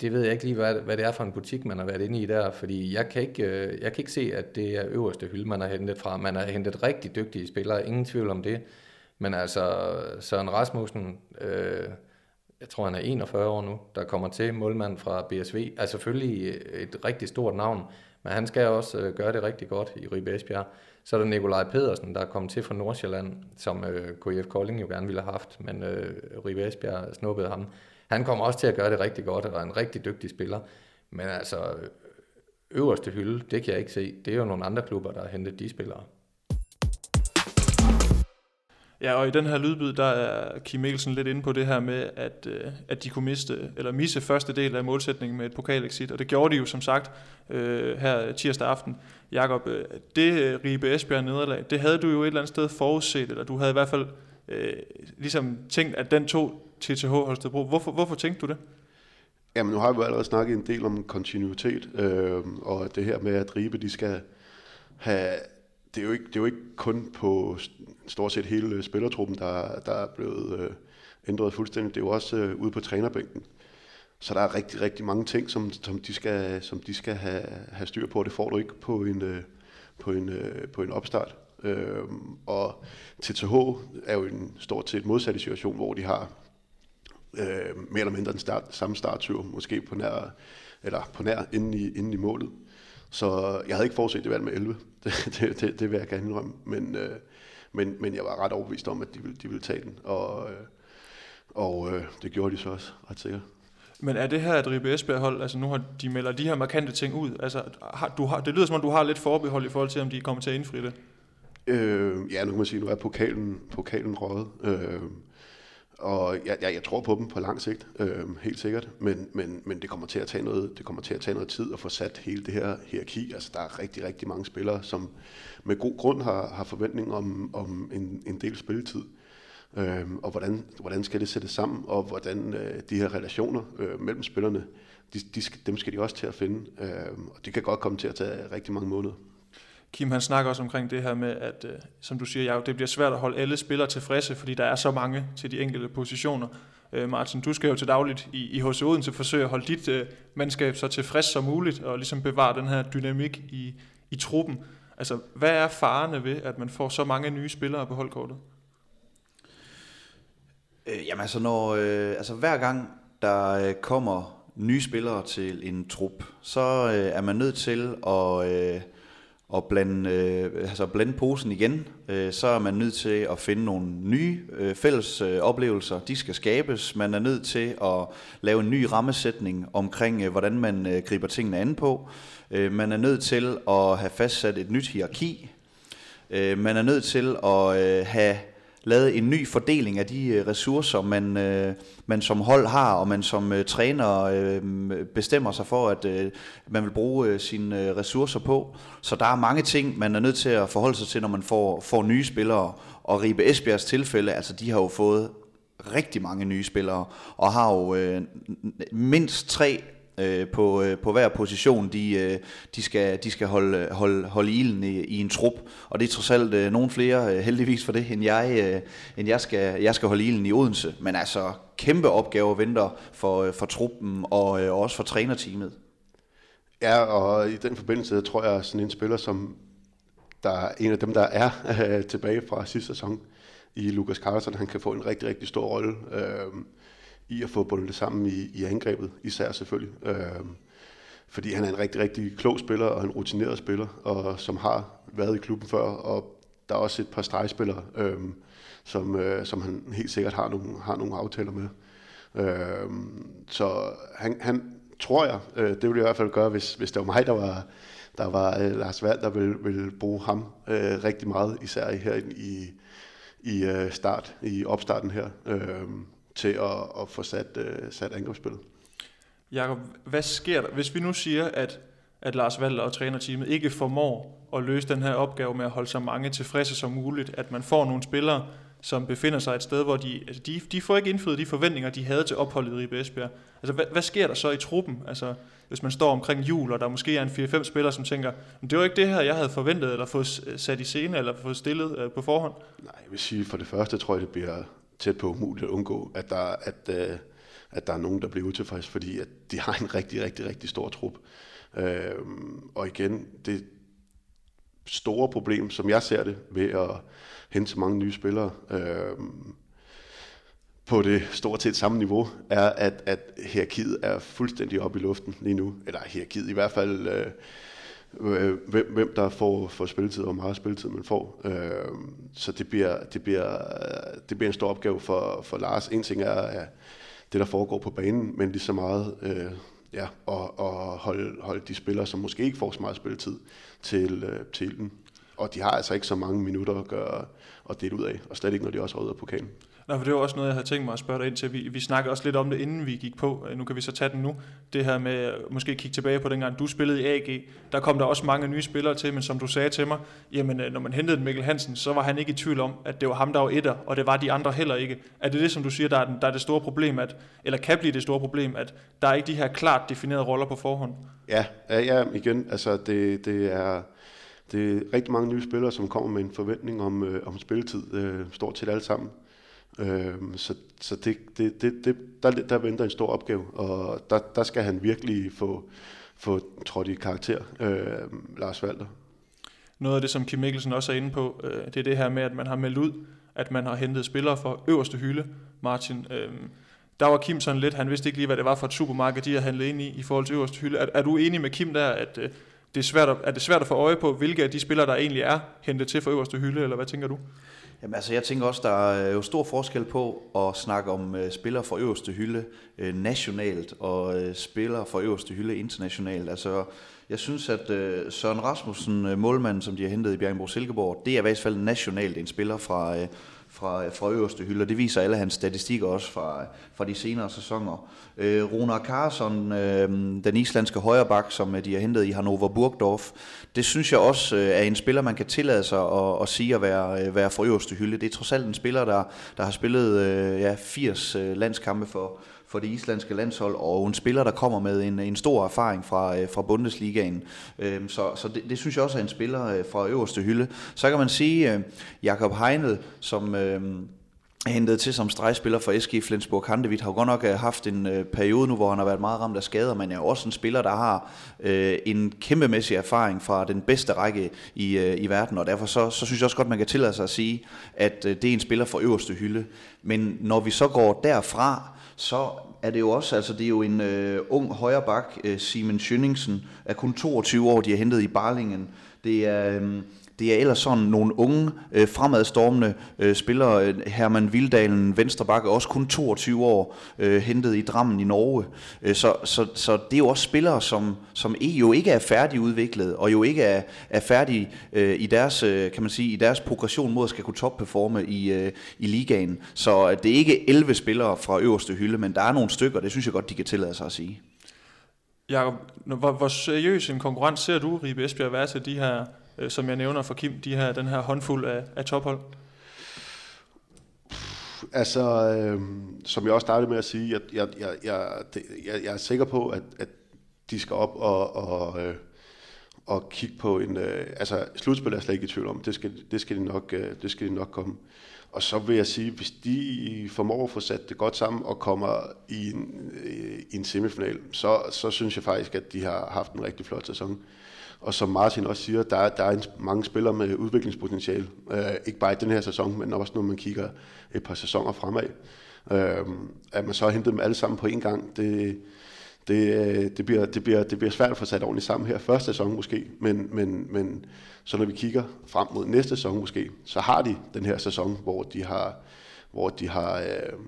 det ved jeg ikke lige, hvad, hvad det er for en butik, man har været inde i der, fordi jeg kan, ikke, øh, jeg kan ikke se, at det er øverste hylde, man har hentet fra. Man har hentet rigtig dygtige spillere, ingen tvivl om det. Men altså, Søren Rasmussen, øh, jeg tror han er 41 år nu, der kommer til målmand fra BSV, er altså, selvfølgelig et rigtig stort navn, men han skal også øh, gøre det rigtig godt i Ribe Esbjerg. Så er der Nikolaj Pedersen, der er kommet til fra Nordsjælland, som øh, KF Kolding jo gerne ville have haft, men øh, Ribe Esbjerg snuppede ham. Han kommer også til at gøre det rigtig godt, og er en rigtig dygtig spiller. Men altså, øverste hylde, det kan jeg ikke se. Det er jo nogle andre klubber, der har hentet de spillere. Ja, og i den her lydbyd, der er Kim Mikkelsen lidt inde på det her med, at, øh, at de kunne miste, eller misse første del af målsætningen med et pokalexit, og det gjorde de jo som sagt øh, her tirsdag aften. Jakob, øh, det øh, Ribe Esbjerg nederlag, det havde du jo et eller andet sted forudset, eller du havde i hvert fald øh, ligesom tænkt, at den tog TTH Holstebro. Hvorfor, hvorfor tænkte du det? Jamen, nu har vi jo allerede snakket en del om kontinuitet, øh, og det her med, at Ribe, de skal have det er, jo ikke, det er jo ikke kun på stort set hele spillertruppen, der, der er blevet øh, ændret fuldstændig. Det er jo også øh, ude på trænerbænken. Så der er rigtig, rigtig mange ting, som, som de skal, som de skal have, have styr på. Det får du ikke på en, øh, på en, øh, på en opstart. Øh, og TTH er jo en stort set modsatte situation, hvor de har øh, mere eller mindre den start, samme starttyr, måske på nær, eller på nær inden i, inden i målet. Så jeg havde ikke forudset det valg med 11. Det, det, det, det vil jeg gerne indrømme. Men, øh, men, men jeg var ret overbevist om, at de ville, de ville tage den. Og, øh, Og øh, det gjorde de så også, ret sikkert. Men er det her et Ribe Esbjerg hold, altså nu har de melder de her markante ting ud, altså har, du har, det lyder som om du har lidt forbehold i forhold til, om de kommer til at indfri det. Øh, ja, nu kan man sige, nu er pokalen, pokalen røget. Øh, og jeg, jeg, jeg tror på dem på lang sigt, øh, helt sikkert. Men, men, men det kommer til at tage noget, det kommer til at tage noget tid at få sat hele det her hierarki. Altså der er rigtig, rigtig mange spillere, som med god grund har, har forventning om, om en, en del spilletid. Øh, og hvordan, hvordan skal det sættes sammen, og hvordan øh, de her relationer øh, mellem spillerne, de, de skal, dem skal de også til at finde. Øh, og det kan godt komme til at tage rigtig mange måneder. Kim han snakker også omkring det her med, at øh, som du siger, Jacob, det bliver svært at holde alle spillere tilfredse, fordi der er så mange til de enkelte positioner. Øh, Martin, du skal jo til dagligt i, i HC Odense forsøge at holde dit øh, mandskab så tilfreds som muligt, og ligesom bevare den her dynamik i, i truppen. Altså, hvad er farerne ved, at man får så mange nye spillere på holdkortet? Øh, jamen altså, når, øh, altså hver gang der øh, kommer nye spillere til en trup, så øh, er man nødt til at, øh, og blande, øh, altså blande posen igen. Øh, så er man nødt til at finde nogle nye øh, fælles øh, oplevelser. De skal skabes. Man er nødt til at lave en ny rammesætning omkring, øh, hvordan man øh, griber tingene an på. Øh, man er nødt til at have fastsat et nyt hierarki. Øh, man er nødt til at øh, have lavet en ny fordeling af de øh, ressourcer, man, øh, man som hold har, og man som øh, træner øh, bestemmer sig for, at øh, man vil bruge øh, sine øh, ressourcer på. Så der er mange ting, man er nødt til at forholde sig til, når man får, får nye spillere. Og Ribe Esbjergs tilfælde, altså de har jo fået rigtig mange nye spillere, og har jo øh, mindst tre øh, på, øh, på hver position, de, øh, de skal, de skal holde, holde, holde ilden i, i en trup. Og det er trods alt øh, nogen flere, øh, heldigvis for det, end jeg, øh, end jeg, skal, jeg skal holde ilden i Odense. Men altså, kæmpe opgaver venter for, øh, for truppen og øh, også for trænerteamet. Ja, og i den forbindelse tror jeg, sådan en spiller, som der er en af dem, der er øh, tilbage fra sidste sæson i Lukas Carlson, han kan få en rigtig, rigtig stor rolle. Øh, i at få bundet det sammen i, i angrebet, især selvfølgelig. Øh, fordi han er en rigtig, rigtig klog spiller og en rutineret spiller, og som har været i klubben før, og der er også et par stregspillere, øh, som, øh, som han helt sikkert har nogle, har nogle aftaler med. Øh, så han, han tror jeg, øh, det ville jeg i hvert fald gøre, hvis, hvis det var mig, der var, der var øh, Lars Vald, der ville, ville bruge ham øh, rigtig meget, især her i, i øh, start, i opstarten her. Øh, til at, at få sat, uh, sat angrebsspillet. Jakob, hvad sker der, hvis vi nu siger, at, at Lars Valder og trænerteamet ikke formår at løse den her opgave med at holde så mange tilfredse som muligt, at man får nogle spillere, som befinder sig et sted, hvor de, altså de, de får ikke indfriet de forventninger, de havde til opholdet i Ribe Esbjerg. Altså, hvad, hvad sker der så i truppen? Altså, hvis man står omkring jul, og der måske er en 4-5 spillere, som tænker, det var ikke det her, jeg havde forventet, eller fået sat i scene, eller fået stillet uh, på forhånd? Nej, jeg vil sige, for det første tror jeg, det bliver tæt på umuligt at undgå, at der, at, øh, at der er nogen, der bliver utilfredse, fordi at de har en rigtig, rigtig, rigtig stor trup. Øh, og igen, det store problem, som jeg ser det, ved at hente så mange nye spillere, øh, på det stort set samme niveau, er, at, at hierarkiet er fuldstændig oppe i luften lige nu. Eller hierarkiet i hvert fald... Øh, øh, hvem, hvem der får, får spilletid, og hvor meget spilletid man får. Øh, så det bliver, det, bliver, det bliver en stor opgave for, for Lars. En ting er ja, det, der foregår på banen, men lige så meget øh, ja, at, at holde, holde de spillere, som måske ikke får så meget spilletid, til, øh, til den. Og de har altså ikke så mange minutter at gøre og dele ud af, og slet ikke, når de også er ude af pokalen. Nå, for det var også noget, jeg havde tænkt mig at spørge dig ind til. Vi, vi snakkede også lidt om det, inden vi gik på. Øh, nu kan vi så tage den nu. Det her med øh, måske kigge tilbage på dengang, du spillede i AG. Der kom der også mange nye spillere til, men som du sagde til mig, jamen øh, når man hentede Mikkel Hansen, så var han ikke i tvivl om, at det var ham, der var etter, og det var de andre heller ikke. Er det det, som du siger, der er, den, der er det store problem, at, eller kan blive det store problem, at der er ikke de her klart definerede roller på forhånd? Ja, ja, ja igen, altså det, det er det er rigtig mange nye spillere, som kommer med en forventning om, øh, om spilletid, øh, stort set alle sammen. Øhm, så så det, det, det, det, der, der venter en stor opgave, og der, der skal han virkelig få, få trådt i karakter, øh, Lars Valter. Noget af det, som Kim Mikkelsen også er inde på, øh, det er det her med, at man har meldt ud, at man har hentet spillere fra øverste hylde, Martin. Øh, der var Kim sådan lidt, han vidste ikke lige, hvad det var for et supermarked, de havde handlet ind i, i forhold til øverste hylde. Er, er du enig med Kim der, at øh, det er, svært at, er det svært at få øje på, hvilke af de spillere, der egentlig er hentet til for øverste hylde, eller hvad tænker du? Jamen altså, jeg tænker også, der er jo stor forskel på at snakke om øh, spillere fra øverste hylde øh, nationalt og øh, spillere fra øverste hylde internationalt. Altså, jeg synes, at øh, Søren Rasmussen, øh, målmanden, som de har hentet i Bjergenbro Silkeborg, det er i hvert fald nationalt en spiller fra, Øh, fra, fra øverste hylde, og det viser alle hans statistikker også fra, fra de senere sæsoner. Øh, Runa Karlsson, øh, den islandske højreback, som øh, de har hentet i Hannover Burgdorf, det synes jeg også øh, er en spiller, man kan tillade sig at, at sige at være, øh, være fra øverste hylde. Det er trods alt en spiller, der, der har spillet øh, ja, 80 øh, landskampe for, for det islandske landshold, og en spiller, der kommer med en, en stor erfaring fra, øh, fra Bundesligaen. Øhm, så så det, det synes jeg også er en spiller øh, fra øverste hylde. Så kan man sige, øh, Jakob Heinel, som... Øh, hentet til som stregspiller for SG Flensburg Handewitt, har godt nok haft en øh, periode nu, hvor han har været meget ramt af skader, men er også en spiller, der har øh, en kæmpemæssig erfaring fra den bedste række i, øh, i verden, og derfor så, så synes jeg også godt, man kan tillade sig at sige, at øh, det er en spiller for øverste hylde. Men når vi så går derfra, så er det jo også, altså det er jo en øh, ung højre bak, øh, Simon Schønningsen, er kun 22 år, de har hentet i Barlingen. Det er, øh, det er ellers sådan nogle unge, øh, fremadstormende øh, spillere. Herman Vildalen, venstrebakke, også kun 22 år, øh, hentet i Drammen i Norge. Øh, så, så, så det er jo også spillere, som, som jo ikke er færdigudviklet, og jo ikke er, er færdige øh, i deres, øh, kan man sige, i deres progression mod at skal kunne topperforme i, øh, i ligaen. Så øh, det er ikke 11 spillere fra øverste hylde, men der er nogle stykker, det synes jeg godt, de kan tillade sig at sige. Jakob, hvor, hvor seriøs en konkurrent ser du, Ribe Esbjerg, være til de her øh, som jeg nævner for Kim, de her, den her håndfuld af, af tophold? Altså, øh, som jeg også startede med at sige, jeg, jeg, jeg, jeg, jeg, jeg er sikker på, at, at de skal op og, og, øh, og kigge på en... Øh, altså, slutspil er jeg slet ikke i tvivl om. Det skal, det skal, de, nok, øh, det skal de nok komme. Og så vil jeg sige, hvis de formår at få sat det godt sammen og kommer i en, øh, i en semifinal, så, så synes jeg faktisk, at de har haft en rigtig flot sæson. Og som Martin også siger, der, der er en, mange spillere med udviklingspotentiale. Øh, ikke bare i den her sæson, men også når man kigger et par sæsoner fremad. Øh, at man så har hentet dem alle sammen på én gang, det, det, øh, det, bliver, det, bliver, det bliver svært at få sat ordentligt sammen her første sæson måske, men, men, men så når vi kigger frem mod næste sæson måske, så har de den her sæson, hvor de har, hvor de har, øh,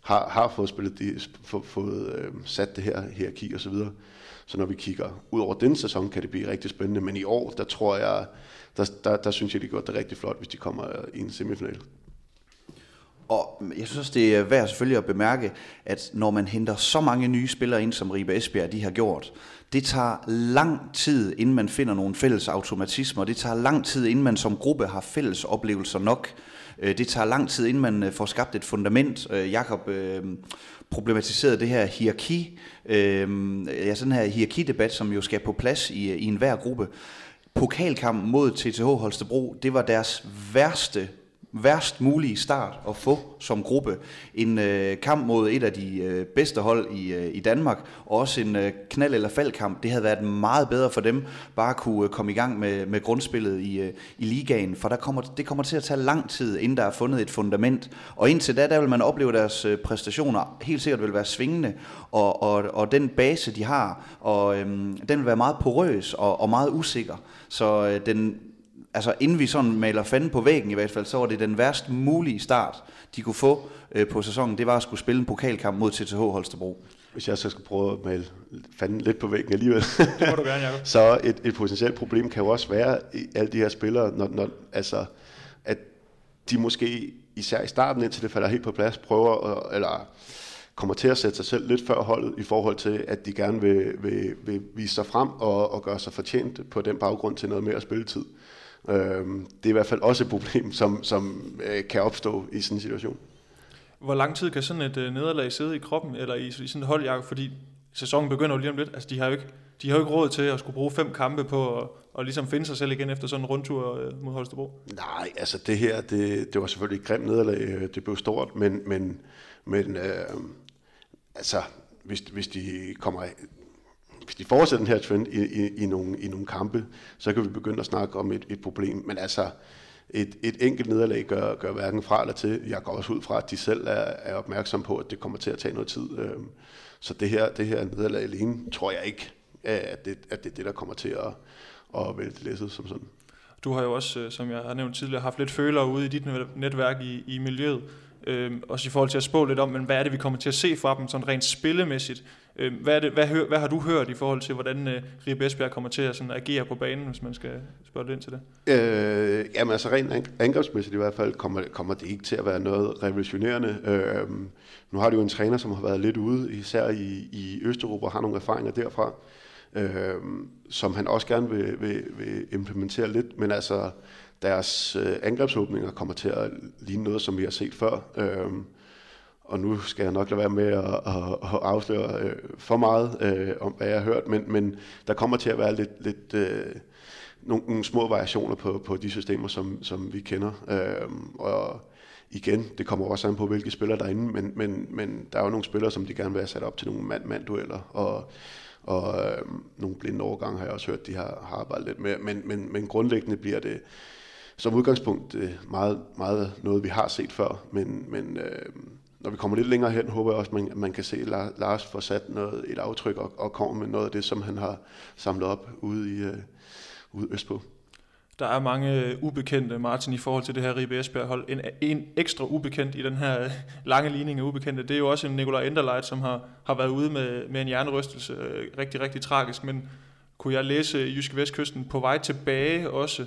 har, har fået, spillet de, få, fået øh, sat det her hierarki og så når vi kigger ud over den sæson, kan det blive rigtig spændende. Men i år, der tror jeg, der, der, der synes jeg, de gør det rigtig flot, hvis de kommer i en semifinal. Og jeg synes det er værd selvfølgelig at bemærke, at når man henter så mange nye spillere ind, som Ribe Esbjerg de har gjort, det tager lang tid, inden man finder nogle fælles automatismer. Det tager lang tid, inden man som gruppe har fælles oplevelser nok. Øh, det tager lang tid, inden man øh, får skabt et fundament. Øh, Jakob problematiseret det her hierarki, øh, ja, sådan her hierarkidebat, som jo skal på plads i, i enhver gruppe. Pokalkamp mod TTH Holstebro, det var deres værste værst mulige start at få som gruppe. En øh, kamp mod et af de øh, bedste hold i, øh, i Danmark, og også en øh, knald- eller faldkamp. Det havde været meget bedre for dem bare at kunne øh, komme i gang med, med grundspillet i, øh, i ligaen, for der kommer, det kommer til at tage lang tid, inden der er fundet et fundament. Og indtil da, der vil man opleve deres øh, præstationer helt sikkert vil være svingende, og, og, og den base, de har, og, øh, den vil være meget porøs og, og meget usikker. Så øh, den, altså inden vi sådan maler fanden på væggen i hvert fald, så var det den værst mulige start, de kunne få øh, på sæsonen. Det var at skulle spille en pokalkamp mod TTH Holstebro. Hvis jeg så skal prøve at male fanden lidt på væggen alligevel, det må du gerne, Jacob. så et, et potentielt problem kan jo også være i alle de her spillere, når, når, altså, at de måske især i starten, indtil det falder helt på plads, prøver at, eller kommer til at sætte sig selv lidt før holdet i forhold til, at de gerne vil, vil, vil vise sig frem og, og gøre sig fortjent på den baggrund til noget mere spilletid. Øh, det er i hvert fald også et problem, som, som øh, kan opstå i sådan en situation. Hvor lang tid kan sådan et øh, nederlag sidde i kroppen, eller i, i sådan et holdjakke, fordi sæsonen begynder jo lige om lidt. Altså, de har jo ikke, de har jo ikke råd til at skulle bruge fem kampe på at, og ligesom finde sig selv igen efter sådan en rundtur øh, mod Holstebro. Nej, altså det her, det, det var selvfølgelig et grimt nederlag. Det blev stort, men, men, men øh, altså, hvis, hvis de kommer hvis de fortsætter den her trend i, i, i, nogle, i nogle kampe, så kan vi begynde at snakke om et, et problem. Men altså, et, et enkelt nederlag gør, gør hverken fra eller til. Jeg går også ud fra, at de selv er, er opmærksom på, at det kommer til at tage noget tid. Øhm, så det her, det her nederlag alene, tror jeg ikke, at det, at det er det, der kommer til at, at vælte læsset som sådan. Du har jo også, øh, som jeg har nævnt tidligere, haft lidt følere ude i dit netværk i, i miljøet. Øhm, også i forhold til at spå lidt om, men hvad er det, vi kommer til at se fra dem, sådan rent spillemæssigt? Øh, hvad, er det, hvad, hør, hvad har du hørt i forhold til, hvordan øh, Ribe Esbjerg kommer til at sådan, agere på banen, hvis man skal spørge lidt ind til det? Øh, jamen altså rent angrebsmæssigt i hvert fald kommer, kommer det ikke til at være noget revolutionerende. Øh, nu har du jo en træner, som har været lidt ude, især i, i Østeuropa, og har nogle erfaringer derfra, øh, som han også gerne vil, vil, vil implementere lidt, men altså deres øh, angrebsåbninger kommer til at ligne noget, som vi har set før. Øh, og nu skal jeg nok lade være med at, at, at afsløre øh, for meget øh, om, hvad jeg har hørt, men, men der kommer til at være lidt, lidt øh, nogle, nogle små variationer på, på de systemer, som, som vi kender. Øh, og igen, det kommer også an på, hvilke spillere der er inde, men, men, men der er jo nogle spillere, som de gerne vil have sat op til nogle mand-mand-dueller, og, og øh, nogle blinde overgange har jeg også hørt, de har, har arbejdet lidt med, men, men, men grundlæggende bliver det som udgangspunkt øh, meget, meget noget, vi har set før, men, men øh, når vi kommer lidt længere hen, håber jeg også, at man, man kan se Lars får sat noget, et aftryk og, og komme med noget af det, som han har samlet op ude, i, øh, ude østpå. Der er mange øh, ubekendte, Martin, i forhold til det her Ribe Esbjerg hold. En, en ekstra ubekendt i den her øh, lange ligning af ubekendte, det er jo også en Nikolaj Enderleit, som har, har været ude med, med en hjernerystelse. Øh, rigtig, rigtig tragisk, men kunne jeg læse Jyske Vestkysten på vej tilbage også.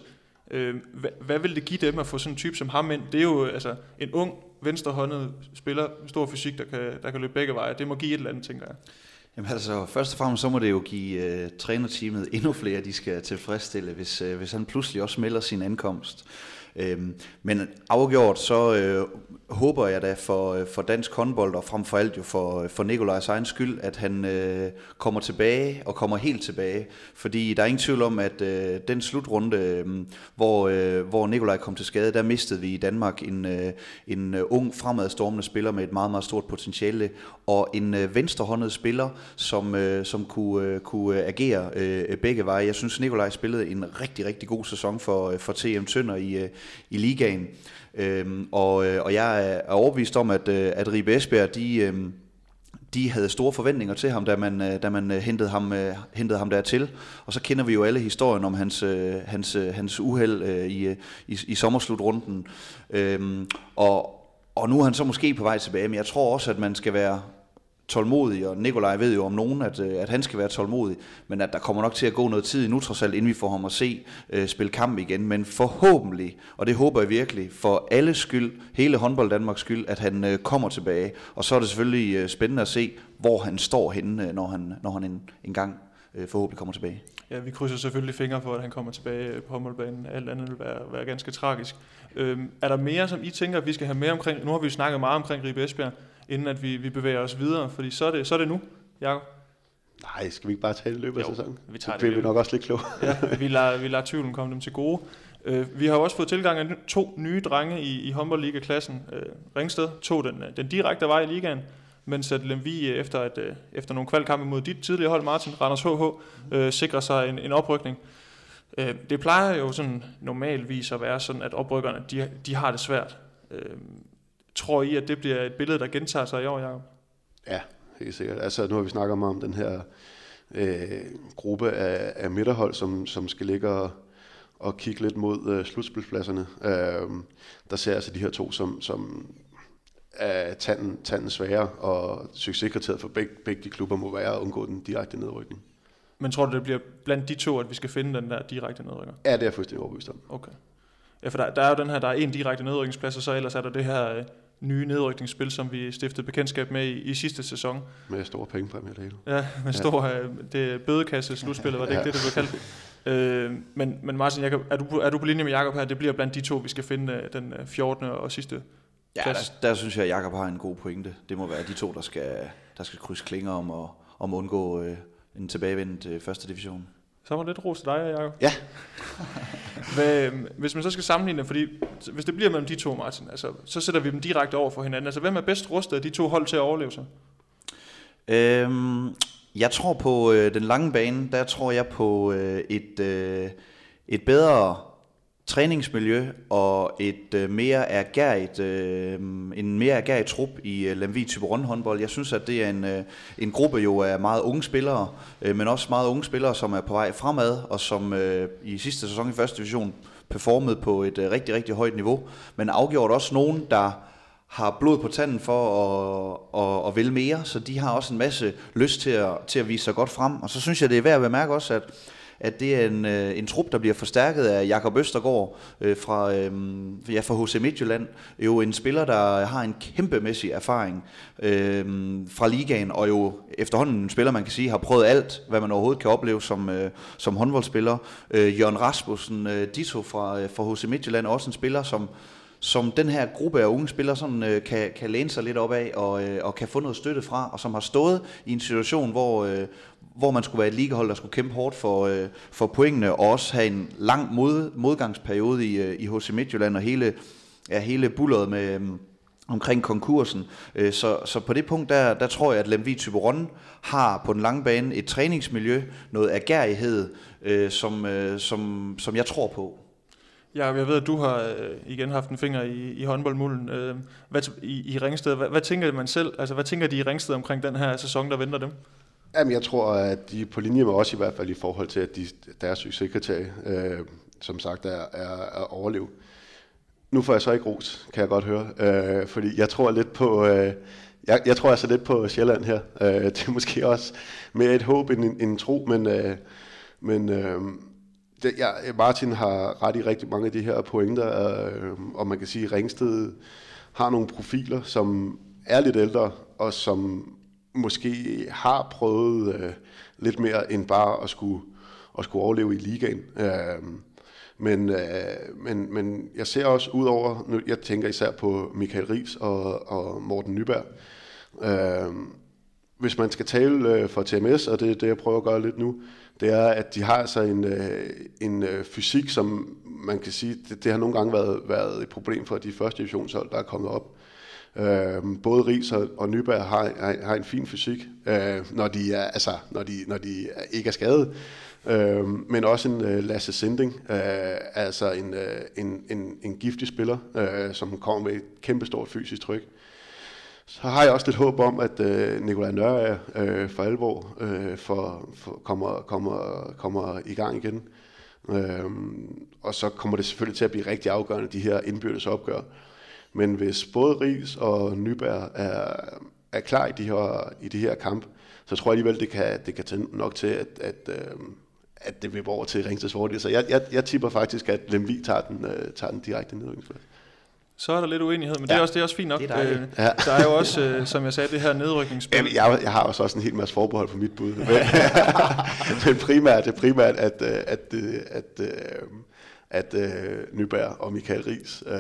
Øh, hvad, hvad vil det give dem at få sådan en type som ham ind? Det er jo øh, altså, en ung venstrehåndet spiller, stor fysik, der kan, der kan løbe begge veje. Det må give et eller andet, tænker jeg. Jamen altså, først og fremmest så må det jo give øh, trænerteamet endnu flere, de skal tilfredsstille, hvis, øh, hvis han pludselig også melder sin ankomst. Øhm, men afgjort, så øh, håber jeg da for, øh, for dansk håndbold, og frem for alt jo for, øh, for Nikolajs egen skyld, at han øh, kommer tilbage, og kommer helt tilbage. Fordi der er ingen tvivl om, at øh, den slutrunde, øh, hvor, øh, hvor Nikolaj kom til skade, der mistede vi i Danmark en, øh, en øh, ung fremadstormende spiller med et meget, meget stort potentiale, og en øh, venstrehåndet spiller, som, øh, som kunne, øh, kunne agere øh, begge veje. Jeg synes, Nikolaj spillede en rigtig, rigtig god sæson for, for TM Tønder i, øh, i ligaen. Øhm, og, øh, og jeg er overbevist om, at, øh, at Ribe Esbjerg, de, øhm, de havde store forventninger til ham, da man, øh, da man hentede, ham, hentede ham dertil. Og så kender vi jo alle historien om hans, hans, hans uheld i, i, i sommerslutrunden. Øhm, og, og nu er han så måske på vej tilbage, men jeg tror også, at man skal være tålmodig, og Nikolaj ved jo om nogen, at, øh, at han skal være tålmodig, men at der kommer nok til at gå noget tid nu trods alt, inden vi får ham at se uh, spille kamp igen, men forhåbentlig, og det håber jeg virkelig, for alle skyld, hele håndbold Danmarks skyld, at han uh, kommer tilbage, og så er det selvfølgelig uh, spændende at se, hvor han står henne, uh, når han, når han en, en gang uh, forhåbentlig kommer tilbage. Ja, vi krydser selvfølgelig fingre for, at han kommer tilbage på håndboldbanen. Alt andet vil være, være ganske tragisk. Øhm, er der mere, som I tænker, vi skal have med omkring? Nu har vi jo snakket meget omkring Ribe Esbjerg inden at vi, vi bevæger os videre, fordi så er det, så er det nu, Jacob. Nej, skal vi ikke bare tage det løbet af sæsonen? vi tager det. Det vi nok også lidt kloge. ja, vi lader, vi lader tvivlen komme dem til gode. Uh, vi har også fået tilgang af to nye drenge i, i håndboldliga-klassen. Uh, Ringsted tog den, den direkte vej i ligaen, mens at Lemvi efter, at, uh, efter nogle kvalkampe mod dit tidligere hold, Martin Randers HH, uh, sikrer sig en, en oprykning. Uh, det plejer jo sådan normalvis at være sådan, at oprykkerne de, de har det svært. Uh, Tror I, at det bliver et billede, der gentager sig i år, Jacob? Ja, helt sikkert. Altså, nu har vi snakket om den her øh, gruppe af, af midterhold, som, som skal ligge og, og kigge lidt mod øh, slutspilspladserne. Øh, der ser jeg altså de her to, som, som er tanden, tanden svære, og succeskriteriet for begge, begge de klubber må være at undgå den direkte nedrykning. Men tror du, det bliver blandt de to, at vi skal finde den der direkte nedrykker? Ja, det er jeg fuldstændig overbevist om. Okay. Ja, for der, der er jo den her, der er en direkte nedrykningsplads, og så ellers er der det her øh, nye nedrykningsspil, som vi stiftede bekendtskab med i, i sidste sæson. Med store pengempræmier det hele. Ja, med store ja. Øh, det bødekasse slutspillet, var det ja. ikke det, det blev kaldt? Øh, men, men Martin, Jacob, er, du, er du på linje med Jakob her? Det bliver blandt de to, vi skal finde øh, den 14. og sidste Ja, der, der synes jeg, at Jakob har en god pointe. Det må være de to, der skal, der skal krydse klinger om at, om at undgå øh, en tilbagevend til første division. Så var lidt ros til dig, Jacob. Ja. Hvad, hvis man så skal sammenligne fordi hvis det bliver mellem de to, Martin, altså, så sætter vi dem direkte over for hinanden. Altså, hvem er bedst rustet af de to hold til at overleve sig? Øhm, jeg tror på øh, den lange bane, der tror jeg på øh, et, øh, et bedre træningsmiljø og et øh, mere ergærigt, øh, en mere ergærigt trup i øh, Lemvig Tyberon håndbold. Jeg synes, at det er en, øh, en gruppe jo af meget unge spillere, øh, men også meget unge spillere, som er på vej fremad, og som øh, i sidste sæson i første division performede på et øh, rigtig, rigtig højt niveau, men afgjort også nogen, der har blod på tanden for at, at, at vil mere, så de har også en masse lyst til at, til at vise sig godt frem. Og så synes jeg, det er værd at bemærke også, at at det er en, øh, en trup, der bliver forstærket af Jakob Østergaard øh, fra, øh, ja, fra HC Midtjylland. Jo en spiller, der har en kæmpemæssig erfaring øh, fra ligaen, og jo efterhånden en spiller, man kan sige, har prøvet alt, hvad man overhovedet kan opleve som, øh, som håndboldspiller. Øh, Jørgen Rasmussen, øh, Dito fra, øh, fra HC Midtjylland, også en spiller, som som den her gruppe af unge spillere sådan, øh, kan, kan læne sig lidt op af og, øh, og kan få noget støtte fra, og som har stået i en situation, hvor, øh, hvor man skulle være et ligehold, der skulle kæmpe hårdt for, øh, for pointene, og også have en lang mod, modgangsperiode i, øh, i HC Midtjylland, og hele, ja, hele bulleret med... Øh, omkring konkursen. Øh, så, så på det punkt, der, der tror jeg, at Lemvi Tyberon har på den lange bane et træningsmiljø, noget agerighed, øh, som, øh, som, som jeg tror på. Ja, jeg ved, at du har øh, igen haft en finger i, i håndboldmulden øh, hvad, i, i Ringsted. Hvad, hvad tænker man selv, altså hvad tænker de i Ringsted omkring den her sæson, der venter dem? Jamen, jeg tror, at de er på linje med os i hvert fald i forhold til, at de, deres succeskriterie, øh, som sagt, er, er, at overleve. Nu får jeg så ikke ros, kan jeg godt høre, øh, fordi jeg tror lidt på, øh, jeg, jeg tror altså lidt på Sjælland her. Øh, det er måske også mere et håb end en, en tro, men, øh, men øh, det, ja, Martin har ret i rigtig mange af de her pointer, øh, og man kan sige, at Ringsted har nogle profiler, som er lidt ældre, og som måske har prøvet øh, lidt mere end bare at skulle, at skulle overleve i ligaen. Øh, men, øh, men, men jeg ser også ud over, nu, jeg tænker især på Michael Ries og, og Morten Nyberg. Øh, hvis man skal tale øh, for TMS, og det er det, jeg prøver at gøre lidt nu, det er, at de har altså en, øh, en øh, fysik, som man kan sige, det, det har nogle gange været, været et problem for de første divisionshold, der er kommet op. Øh, både Ries og, og Nyberg har, har, har en fin fysik, øh, når, de er, altså, når, de, når de ikke er skadet. Øh, men også en øh, Lasse Sinding, øh, altså en, øh, en, en, en giftig spiller, øh, som kommer med et kæmpestort fysisk tryk. Så har jeg også lidt håb om, at øh, Nikolaj Nørre øh, for alvor øh, for, for kommer, kommer, kommer i gang igen. Øh, og så kommer det selvfølgelig til at blive rigtig afgørende, de her indbyrdes opgør. Men hvis både Ries og Nyberg er, er klar i de her, i de her kamp, så tror jeg alligevel, det kan, det kan tage nok til, at, at, øh, at det vil over til Ringsteds fordel. Så jeg, jeg, jeg tipper faktisk, at Lemvig tager den, øh, tager den direkte nedrykningsplads. Så er der lidt uenighed, men ja. det, er også, det er også fint nok. Det er øh, ja. Der er jo også, øh, som jeg sagde, det her nedrykningsspil. Jamen, jeg, jeg har også, også en hel masse forbehold for mit bud. Men, men primært, det er primært, at, øh, at, at, at, at, at Nyberg og Michael Ries øh,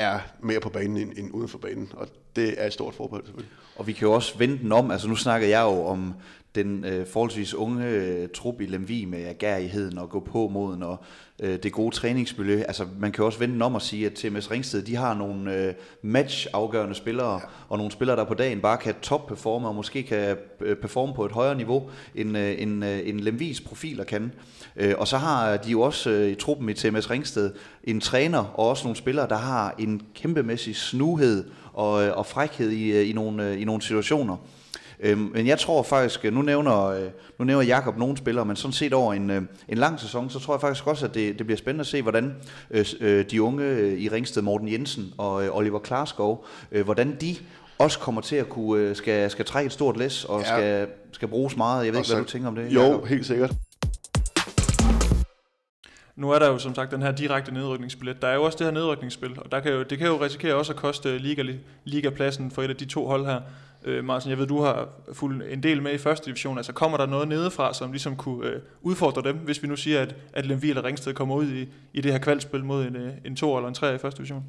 er mere på banen end, end uden for banen, og det er et stort forbehold selvfølgelig. Og vi kan jo også vende den om, altså nu snakker jeg jo om den øh, forholdsvis unge øh, trup i Lemvi med agerigheden og gå på moden og øh, det gode træningsmiljø. Altså man kan også vende om og sige, at TMS Ringsted, de har nogle øh, match-afgørende spillere, ja. og nogle spillere, der på dagen bare kan top-performe og måske kan øh, performe på et højere niveau, end, øh, end, øh, end Lemvis profiler kan. Øh, og så har de jo også øh, i truppen i TMS Ringsted en træner og også nogle spillere, der har en kæmpemæssig snuhed og, øh, og frækhed i, i, nogle, i nogle situationer. Øhm, men jeg tror faktisk, nu nævner, øh, nu nævner Jakob nogle spillere, men sådan set over en, øh, en lang sæson, så tror jeg faktisk også, at det, det bliver spændende at se, hvordan øh, de unge i Ringsted, Morten Jensen og Oliver Klarskov, hvordan de også kommer til at kunne, skal, skal trække et stort læs og ja. skal, skal bruges meget. Jeg ved og ikke, så, hvad du tænker om det. Jo, Jacob. helt sikkert. Nu er der jo som sagt den her direkte nedrykningsbillet. Der er jo også det her nedrykningsspil, og der kan jo, det kan jo risikere også at koste liga, ligapladsen for et af de to hold her. Øh, Martin, jeg ved, du har fulgt en del med i første division. Altså kommer der noget nedefra, som ligesom kunne øh, udfordre dem, hvis vi nu siger, at, at Lemvi eller Ringsted kommer ud i, i det her kvalspil mod en, øh, en to eller en tre i første division?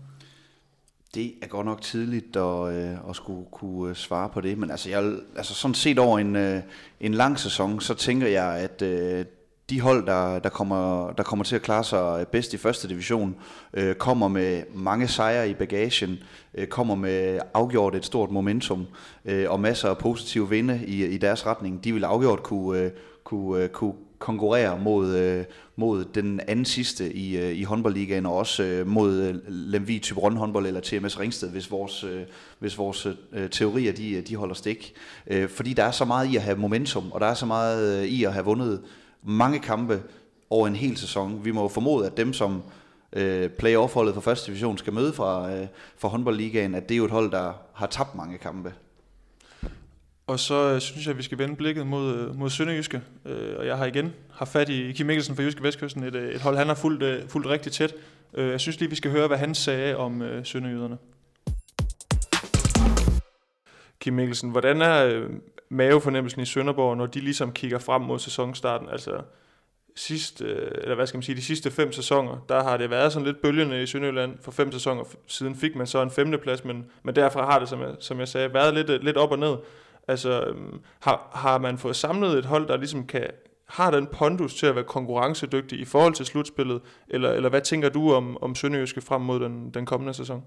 Det er godt nok tidligt at, øh, at skulle kunne øh, svare på det, men altså, jeg, altså sådan set over en, øh, en lang sæson, så tænker jeg, at øh, de hold, der, der, kommer, der kommer til at klare sig bedst i første division, øh, kommer med mange sejre i bagagen, øh, kommer med afgjort et stort momentum øh, og masser af positive vinde i, i deres retning. De vil afgjort kunne, øh, kunne, øh, kunne konkurrere mod, øh, mod den anden sidste i, øh, i håndboldligaen, og også øh, mod øh, Lemvi Tyberon håndbold eller TMS Ringsted, hvis vores, øh, hvis vores øh, teorier de, de holder stik. Øh, fordi der er så meget i at have momentum, og der er så meget øh, i at have vundet mange kampe over en hel sæson. Vi må formode, at dem, som øh, playoff-holdet for første division skal møde fra, øh, fra håndboldligaen, at det er jo et hold, der har tabt mange kampe. Og så øh, synes jeg, at vi skal vende blikket mod, øh, mod Sønderjyske. Øh, og jeg har igen haft fat i Kim Mikkelsen fra Jyske Vestkysten, et, øh, et hold, han har fulgt, øh, fulgt rigtig tæt. Øh, jeg synes lige, vi skal høre, hvad han sagde om øh, Sønderjyderne. Kim Mikkelsen, hvordan er øh, mavefornemmelsen i Sønderborg, når de ligesom kigger frem mod sæsonstarten? Altså, sidst, øh, eller hvad skal man sige, de sidste fem sæsoner, der har det været sådan lidt bølgende i Sønderjylland. For fem sæsoner siden fik man så en femteplads, men, men derfra har det, som jeg, som jeg sagde, været lidt, øh, lidt op og ned. Altså, øhm, har, har man fået samlet et hold, der ligesom kan, har den pondus til at være konkurrencedygtig i forhold til slutspillet, eller, eller hvad tænker du om, om Sønderjyske frem mod den, den kommende sæson?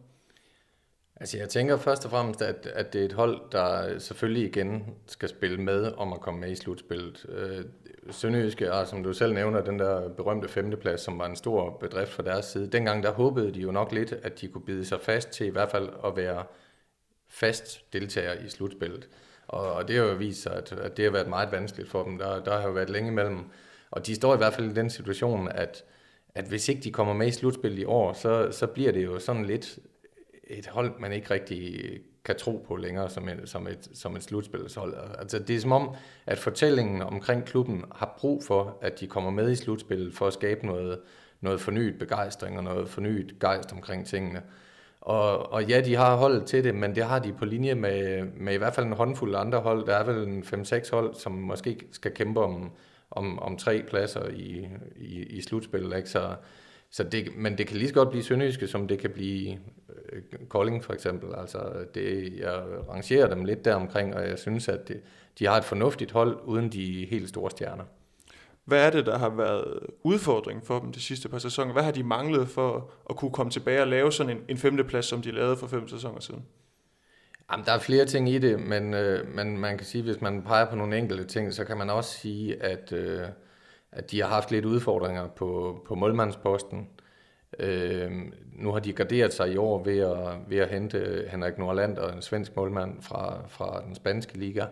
Altså jeg tænker først og fremmest, at, at det er et hold, der selvfølgelig igen skal spille med om at komme med i slutspillet. Øh, Sønderjyske er, som du selv nævner, den der berømte femteplads, som var en stor bedrift fra deres side. Dengang der håbede de jo nok lidt, at de kunne bide sig fast til i hvert fald at være fast deltager i slutspillet. Og, og det har jo vist sig, at, at det har været meget vanskeligt for dem. Der, der har jo været længe imellem. Og de står i hvert fald i den situation, at, at hvis ikke de kommer med i slutspillet i år, så, så bliver det jo sådan lidt et hold, man ikke rigtig kan tro på længere som et, som et, som et slutspilshold. Altså, det er som om, at fortællingen omkring klubben har brug for, at de kommer med i slutspillet for at skabe noget, noget fornyet begejstring og noget fornyet gejst omkring tingene. Og, og ja, de har holdet til det, men det har de på linje med, med i hvert fald en håndfuld andre hold. Der er vel en 5-6 hold, som måske skal kæmpe om, om, om tre pladser i, i, i slutspillet. Ikke? Så, så det, men det kan lige så godt blive Sønderjyske, som det kan blive øh, Kolding for eksempel. Altså det, jeg rangerer dem lidt deromkring, og jeg synes, at det, de har et fornuftigt hold, uden de helt store stjerner. Hvad er det, der har været udfordring for dem de sidste par sæsoner? Hvad har de manglet for at kunne komme tilbage og lave sådan en, en femteplads, som de lavede for fem sæsoner siden? Jamen, der er flere ting i det, men, øh, men man kan sige, hvis man peger på nogle enkelte ting, så kan man også sige, at, øh, at de har haft lidt udfordringer på, på målmandsposten. Øh, nu har de garderet sig i år ved at, ved at hente Henrik Nordland og en svensk målmand fra, fra den spanske liga.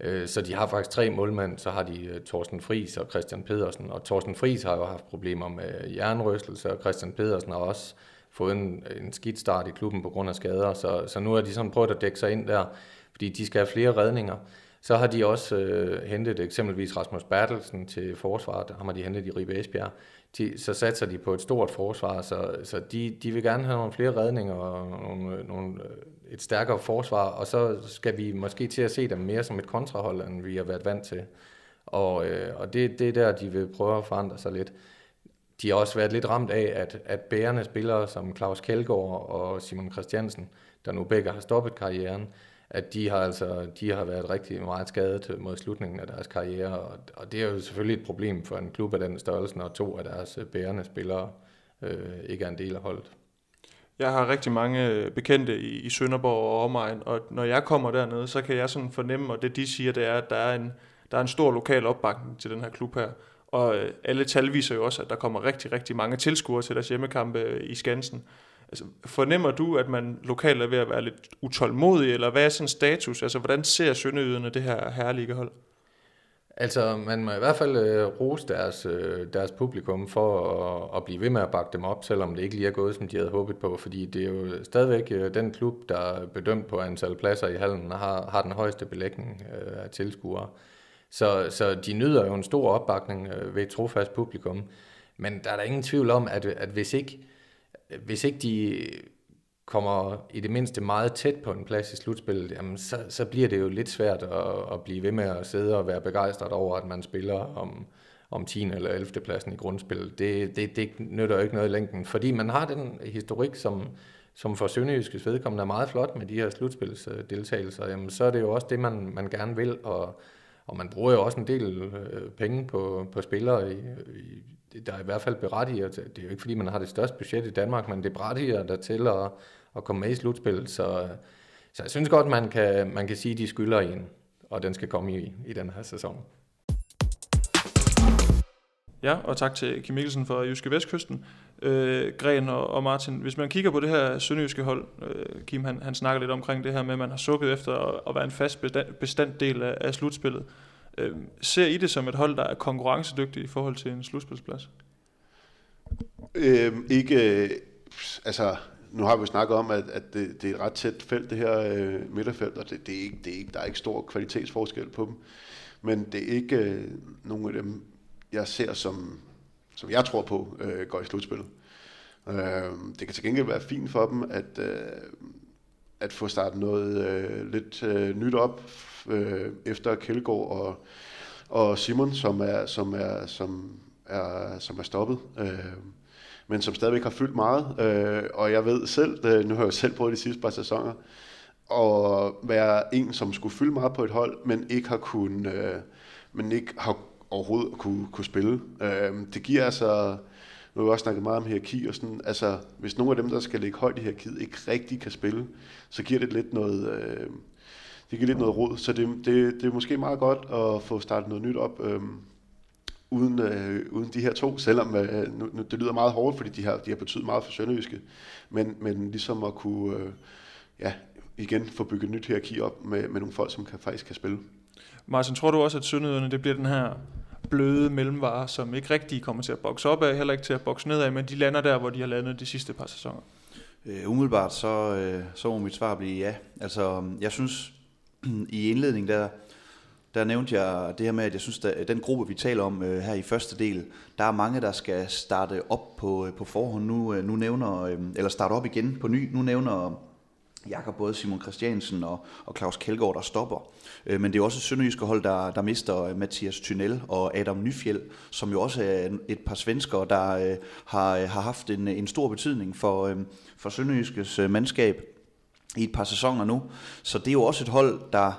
Øh, så de har faktisk tre målmænd, så har de øh, Thorsten Fris og Christian Pedersen, og Thorsten Fris har jo haft problemer med jernrystelse, og Christian Pedersen har også fået en, en skidt start i klubben på grund af skader, så, så nu har de sådan prøvet at dække sig ind der, fordi de skal have flere redninger. Så har de også øh, hentet eksempelvis Rasmus Bertelsen til forsvaret, ham har de hentet i Ribe Esbjerg. De, så satser de på et stort forsvar, så, så de, de vil gerne have nogle flere redninger og nogle, nogle øh, et stærkere forsvar, og så skal vi måske til at se dem mere som et kontrahold, end vi har været vant til. Og, øh, og det, det er der, de vil prøve at forandre sig lidt. De har også været lidt ramt af, at, at bærende spillere som Claus Kjeldgaard og Simon Christiansen, der nu begge har stoppet karrieren, at de har altså de har været rigtig meget skadet mod slutningen af deres karriere, og, og det er jo selvfølgelig et problem for en klub af den størrelse, når to af deres øh, bærende spillere øh, ikke er en del af holdet. Jeg har rigtig mange øh, bekendte i, i Sønderborg og omegn, og når jeg kommer dernede, så kan jeg sådan fornemme, og det de siger, det er, at der er en, der er en stor lokal opbakning til den her klub her. Og øh, alle tal viser jo også, at der kommer rigtig, rigtig mange tilskuere til deres hjemmekampe i Skansen. Altså, fornemmer du, at man lokalt er ved at være lidt utålmodig, eller hvad er sådan status? Altså, hvordan ser Sønderjyderne det her herlige hold? Altså, man må i hvert fald øh, rose deres, øh, deres publikum for at, at blive ved med at bakke dem op, selvom det ikke lige er gået, som de havde håbet på, fordi det er jo stadigvæk øh, den klub, der er bedømt på antal pladser i hallen, har, har den højeste belægning øh, af tilskuere. Så, så de nyder jo en stor opbakning øh, ved et trofast publikum, men der er der ingen tvivl om, at, at hvis ikke, hvis ikke de kommer i det mindste meget tæt på en plads i slutspillet, jamen så, så bliver det jo lidt svært at, at blive ved med at sidde og være begejstret over, at man spiller om, om 10. eller 11. pladsen i grundspillet. Det, det, det nytter jo ikke noget i længden, fordi man har den historik, som, som for Sønderjyskes vedkommende er meget flot med de her slutspilsdeltagelser, jamen så er det jo også det, man, man gerne vil, og, og man bruger jo også en del øh, penge på, på spillere i, i der er i hvert fald berettiger til, det er jo ikke fordi, man har det største budget i Danmark, men det berettiger der til at, at komme med i slutspillet, så, så jeg synes godt, man kan, man kan sige, at de skylder en, og den skal komme i, i den her sæson. Ja, og tak til Kim Mikkelsen fra Jyske Vestkysten. Øh, Gren og, og Martin, hvis man kigger på det her sønderjyske hold, øh, Kim han, han snakker lidt omkring det her med, at man har sukket efter at, at være en fast bestanddel af, af slutspillet. Øh, ser I det som et hold, der er konkurrencedygtigt i forhold til en slutspilsplads? Øh, ikke, øh, altså, nu har vi snakket om, at, at det, det er et ret tæt felt, det her øh, midterfelt, og det, det er ikke, det er ikke, der er ikke stor kvalitetsforskel på dem. Men det er ikke øh, nogen af dem, jeg ser som, som jeg tror på, øh, går i slutspillet. Øh, det kan til gengæld være fint for dem, at, øh, at få startet noget øh, lidt øh, nyt op øh, efter Kjeldgaard og, og Simon, som er, som er, som er, som er stoppet. Øh, men som stadigvæk har fyldt meget. Øh, og jeg ved selv, øh, nu har jeg selv prøvet de sidste par sæsoner, at være en, som skulle fylde meget på et hold, men ikke har kun, øh, men ikke har overhovedet kunne, kunne spille. Øh, det giver altså, nu har vi også snakket meget om hierarki og sådan, altså hvis nogle af dem, der skal ligge højt i hierarkiet, ikke rigtig kan spille, så giver det lidt noget, øh, det giver lidt noget råd, så det, det, det er måske meget godt at få startet noget nyt op, øh, uden, øh, uden de her to, selvom øh, nu, nu, det lyder meget hårdt, fordi de har, de har betydet meget for Sønderjyske, men, men ligesom at kunne, øh, ja, igen få bygget nyt hierarki op med, med nogle folk, som kan, faktisk kan spille. Martin, tror du også, at Sønderjyderne det bliver den her bløde mellemvarer, som ikke rigtig kommer til at bokse op af, heller ikke til at bokse ned af, men de lander der, hvor de har landet de sidste par sæsoner? Øh, umiddelbart så, øh, så må mit svar blive ja. Altså, jeg synes, i indledningen der, der nævnte jeg det her med, at jeg synes, at den gruppe, vi taler om øh, her i første del, der er mange, der skal starte op på, øh, på forhånd. Nu, øh, nu nævner, øh, eller starte op igen på ny. Nu nævner Jakob både Simon Christiansen og, og Claus Kjeldgaard, der stopper. Øh, men det er også et sønderjyske hold, der, der mister øh, Mathias Tynel og Adam Nyfjeld, som jo også er et par svensker, der øh, har, øh, har haft en, en stor betydning for, øh, for sønderjyskes øh, mandskab i et par sæsoner nu. Så det er jo også et hold, der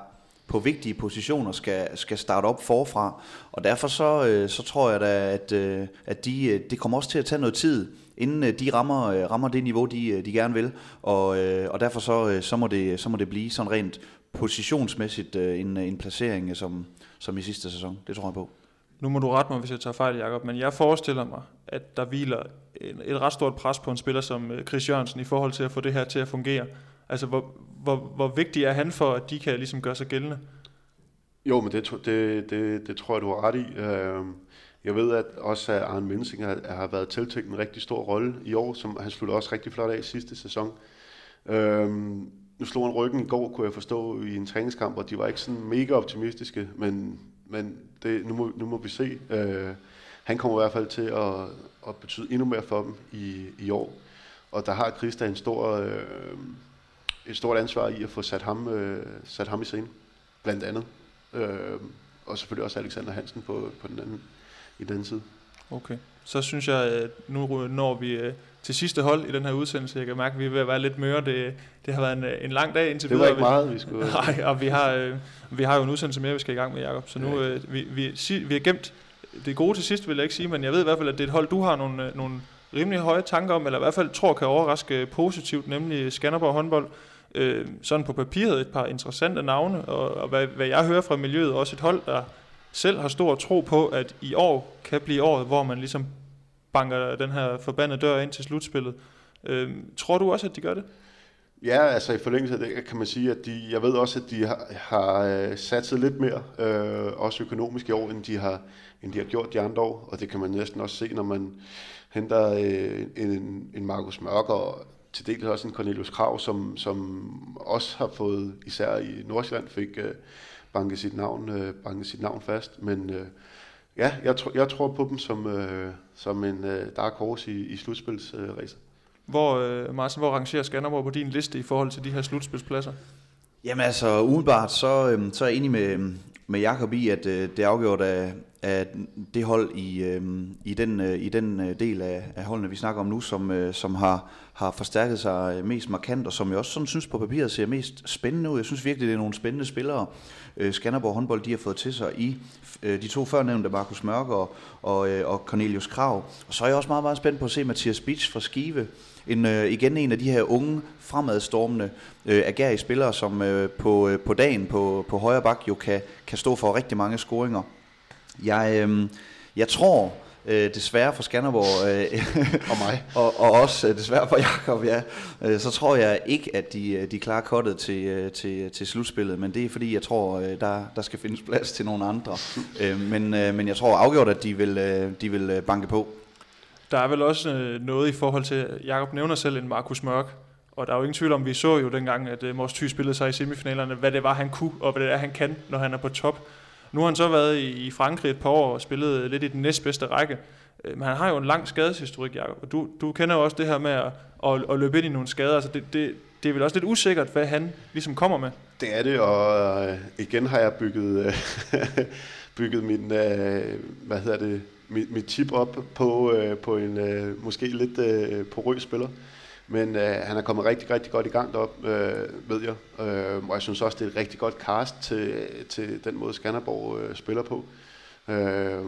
på vigtige positioner skal, skal starte op forfra. Og derfor så, øh, så tror jeg da, at, øh, at de, øh, det kommer også til at tage noget tid, inden de rammer, rammer det niveau, de, de gerne vil. Og, og derfor så, så, må det, så må det blive sådan rent positionsmæssigt en, en placering, som, som i sidste sæson. Det tror jeg på. Nu må du rette mig, hvis jeg tager fejl, Jacob, men jeg forestiller mig, at der hviler et, et ret stort pres på en spiller som Chris Jørgensen i forhold til at få det her til at fungere. Altså, hvor, hvor, hvor vigtig er han for, at de kan ligesom gøre sig gældende? Jo, men det, det, det, det tror jeg, du har ret i. Øhm, jeg ved at også, at Arne Mensing har, har været tiltænkt en rigtig stor rolle i år, som han sluttede også rigtig flot af i sidste sæson. Øhm, nu slog han ryggen i går, kunne jeg forstå, i en træningskamp, og de var ikke sådan mega optimistiske, men, men det, nu, må, nu må vi se. Øh, han kommer i hvert fald til at, at betyde endnu mere for dem i, i år. Og der har Christa en stor, øh, et stort ansvar i at få sat ham, øh, sat ham i scenen, blandt andet. Øh, og selvfølgelig også Alexander Hansen på, på den anden, i den side. Okay, så synes jeg, at nu når vi øh, til sidste hold i den her udsendelse. Jeg kan mærke, at vi er ved at være lidt møre. Det, det har været en, en lang dag indtil videre. Det var ikke meget, vi skulle... Nej, og vi har, øh, vi har jo en udsendelse mere, vi skal i gang med, Jacob. Så nu, øh, vi, vi, vi har gemt det gode til sidst, vil jeg ikke sige, men jeg ved i hvert fald, at det er et hold, du har nogle, øh, nogle rimelig høje tanker om, eller i hvert fald tror kan overraske positivt, nemlig Skanderborg håndbold øh, sådan på papiret et par interessante navne, og, og hvad, hvad jeg hører fra miljøet, også et hold, der selv har stor tro på, at i år kan blive året, hvor man ligesom banker den her forbandede dør ind til slutspillet. Øh, tror du også, at de gør det? Ja, altså i forlængelse af det kan man sige, at de, jeg ved også, at de har, har øh, satset lidt mere, øh, også økonomisk i år, end de, har, end de har gjort de andre år, og det kan man næsten også se, når man henter øh, en, en Markus Mørk og til dels også en Cornelius Krav, som, som også har fået, især i Nordsjælland, fik øh, banket, sit navn, uh, banket sit navn fast. Men uh, ja, jeg, tr- jeg tror på dem som, uh, som en uh, dark horse i, i slutspilsræset. Uh, hvor, uh, Martin, hvor rangerer Skanderborg på din liste i forhold til de her slutspilspladser? Jamen altså, umiddelbart så, øhm, så er jeg enig med, med Jakob i, at øh, det er afgjort af, af det hold i, øh, i den, øh, i den øh, del af, af holdene, vi snakker om nu, som, øh, som har, har forstærket sig mest markant, og som jeg også sådan synes på papiret ser mest spændende ud. Jeg synes virkelig, det er nogle spændende spillere, øh, Skanderborg håndbold de har fået til sig i øh, de to førnævnte, Markus Mørk og, og, øh, og Cornelius Krav. Og så er jeg også meget, meget spændt på at se Mathias Beach fra Skive, en, øh, igen en af de her unge, fremadstormende, øh, agerige spillere, som øh, på, øh, på dagen på, på højre bak jo kan, kan stå for rigtig mange scoringer. Jeg, øh, jeg tror, øh, desværre for Skanderborg, øh, Og mig. og, og også øh, desværre for Jakob, ja, øh, så tror jeg ikke, at de, øh, de klarer kottet til, øh, til, til slutspillet, men det er fordi, jeg tror, øh, der, der skal findes plads til nogle andre. Øh, men, øh, men jeg tror afgjort, at de vil, øh, de vil øh, banke på. Der er vel også øh, noget i forhold til, Jakob nævner selv en Markus Mørk, og der er jo ingen tvivl om, vi så jo dengang, at øh, Mors Thy spillede sig i semifinalerne, hvad det var, han kunne, og hvad det er, han kan, når han er på top. Nu har han så været i, i Frankrig et par år og spillet øh, lidt i den næstbedste række, øh, men han har jo en lang skadeshistorik, Jacob, og du, du kender jo også det her med at, at, at løbe ind i nogle skader, så det, det, det er vel også lidt usikkert, hvad han ligesom kommer med. Det er det, og øh, igen har jeg bygget, bygget min, hvad hedder det, mit, mit tip op på, på en måske lidt porøs spiller. Men øh, han er kommet rigtig, rigtig godt i gang derop, øh, ved jeg. Øh, og jeg synes også, det er et rigtig godt cast til, til den måde, Skanderborg øh, spiller på. Øh,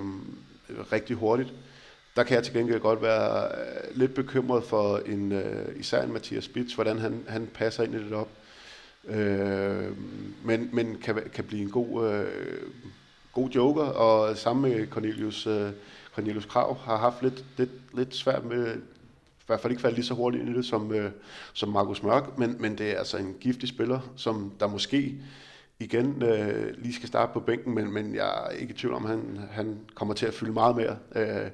rigtig hurtigt. Der kan jeg til gengæld godt være øh, lidt bekymret for en, øh, især en Mathias Spitz, hvordan han, han passer ind i det op. Øh, men men kan, kan blive en god, øh, god joker, og sammen med Cornelius, øh, Cornelius Krav har haft lidt, lidt, lidt svært med, hvert fald ikke faldt lige så hurtigt ind i det som, øh, som Markus Mørk, men, men det er altså en giftig spiller, som der måske igen øh, lige skal starte på bænken, men, men jeg er ikke i tvivl om, at han, han kommer til at fylde meget mere. Øh,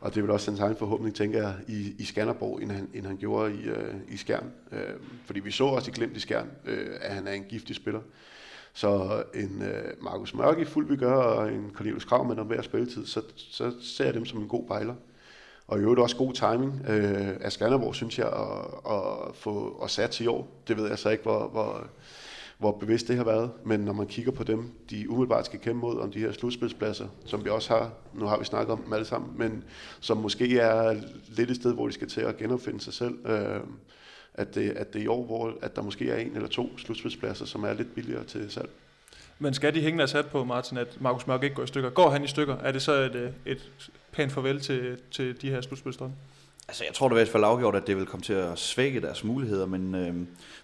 og det er vel også hans egen forhåbning, tænker jeg, i, i Skanderborg, end han, end han gjorde i, øh, i Skjern. Øh, fordi vi så også i Glimt i Skjern, øh, at han er en giftig spiller. Så en øh, Markus Mørk i fuld vi gør, og en Cornelius Krav med noget mere spilletid, så, så ser jeg dem som en god bejler. Og i øvrigt også god timing øh, af Skanderborg, synes jeg, at, at få at sat i år. Det ved jeg så ikke, hvor, hvor, hvor bevidst det har været. Men når man kigger på dem, de umiddelbart skal kæmpe mod om de her slutspilspladser, som vi også har, nu har vi snakket om dem alle sammen, men som måske er lidt et sted, hvor de skal til at genopfinde sig selv. Øh, at det, at det er i år, hvor at der måske er en eller to slutspilspladser, som er lidt billigere til salg. Men skal de hænge deres sat på, Martin, at Markus Mørk ikke går i stykker? Går han i stykker? Er det så et, øh, et pænt farvel til, til de her slutspilstrømme? Altså, jeg tror da i hvert fald afgjort, at det vil komme til at svække deres muligheder, men, øh,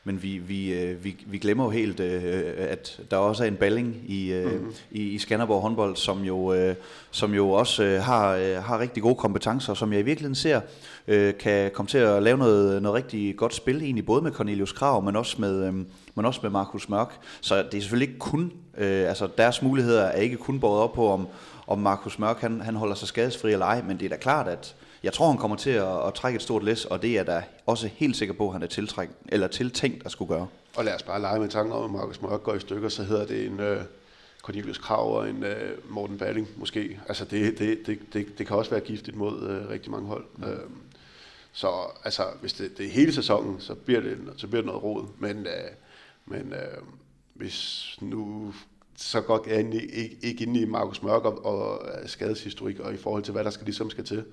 men vi, vi, øh, vi, vi glemmer jo helt, øh, at der også er en balling i, øh, mm-hmm. i, i Skanderborg håndbold, som jo, øh, som jo også øh, har, øh, har rigtig gode kompetencer, som jeg i virkeligheden ser øh, kan komme til at lave noget, noget rigtig godt spil, egentlig både med Cornelius Krav, men også med, øh, men også med Markus Mørk. Så det er selvfølgelig ikke kun, øh, altså deres muligheder er ikke kun båret op på, om, om Markus Mørk han, han holder sig skadesfri eller ej, men det er da klart, at jeg tror, han kommer til at, at trække et stort læs, og det er jeg da også helt sikker på, at han er tiltræk, eller tiltænkt at skulle gøre. Og lad os bare lege med tanken om, at Markus Mørk går i stykker, så hedder det en øh, Cornelius Krav og en øh, Morten Balling måske. Altså det, det, det, det, det kan også være giftigt mod øh, rigtig mange hold. Mm. Øh, så altså, hvis det, det er hele sæsonen, så bliver det, så bliver det noget rod. Men, øh, men øh, hvis nu så godt er jeg ikke, ikke inde i Markus Mørk og, og skadeshistorik og i forhold til, hvad der skal ligesom skal til.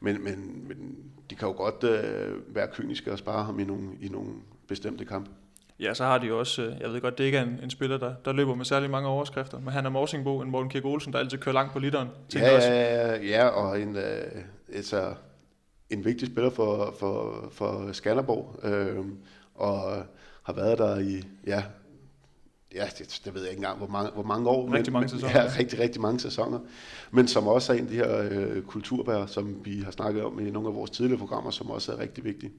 Men, men, men de kan jo godt øh, være kyniske og spare ham i nogle, i nogle bestemte kampe. Ja, så har de også, øh, jeg ved godt, det ikke er en, en spiller, der, der løber med særlig mange overskrifter, men han er Morsingbo, en Morten Kirk Olsen, der altid kører langt på literen. Ja, ja, ja, ja, og en, øh, altså, en vigtig spiller for, for, for Skanderborg, øh, og har været der i, ja, ja, det, det ved jeg ikke engang, hvor mange, hvor mange år. Rigtig men, mange sæsoner. Ja, rigtig, rigtig mange sæsoner. Men som også er en af de her øh, kulturbær, som vi har snakket om i nogle af vores tidligere programmer, som også er rigtig vigtige.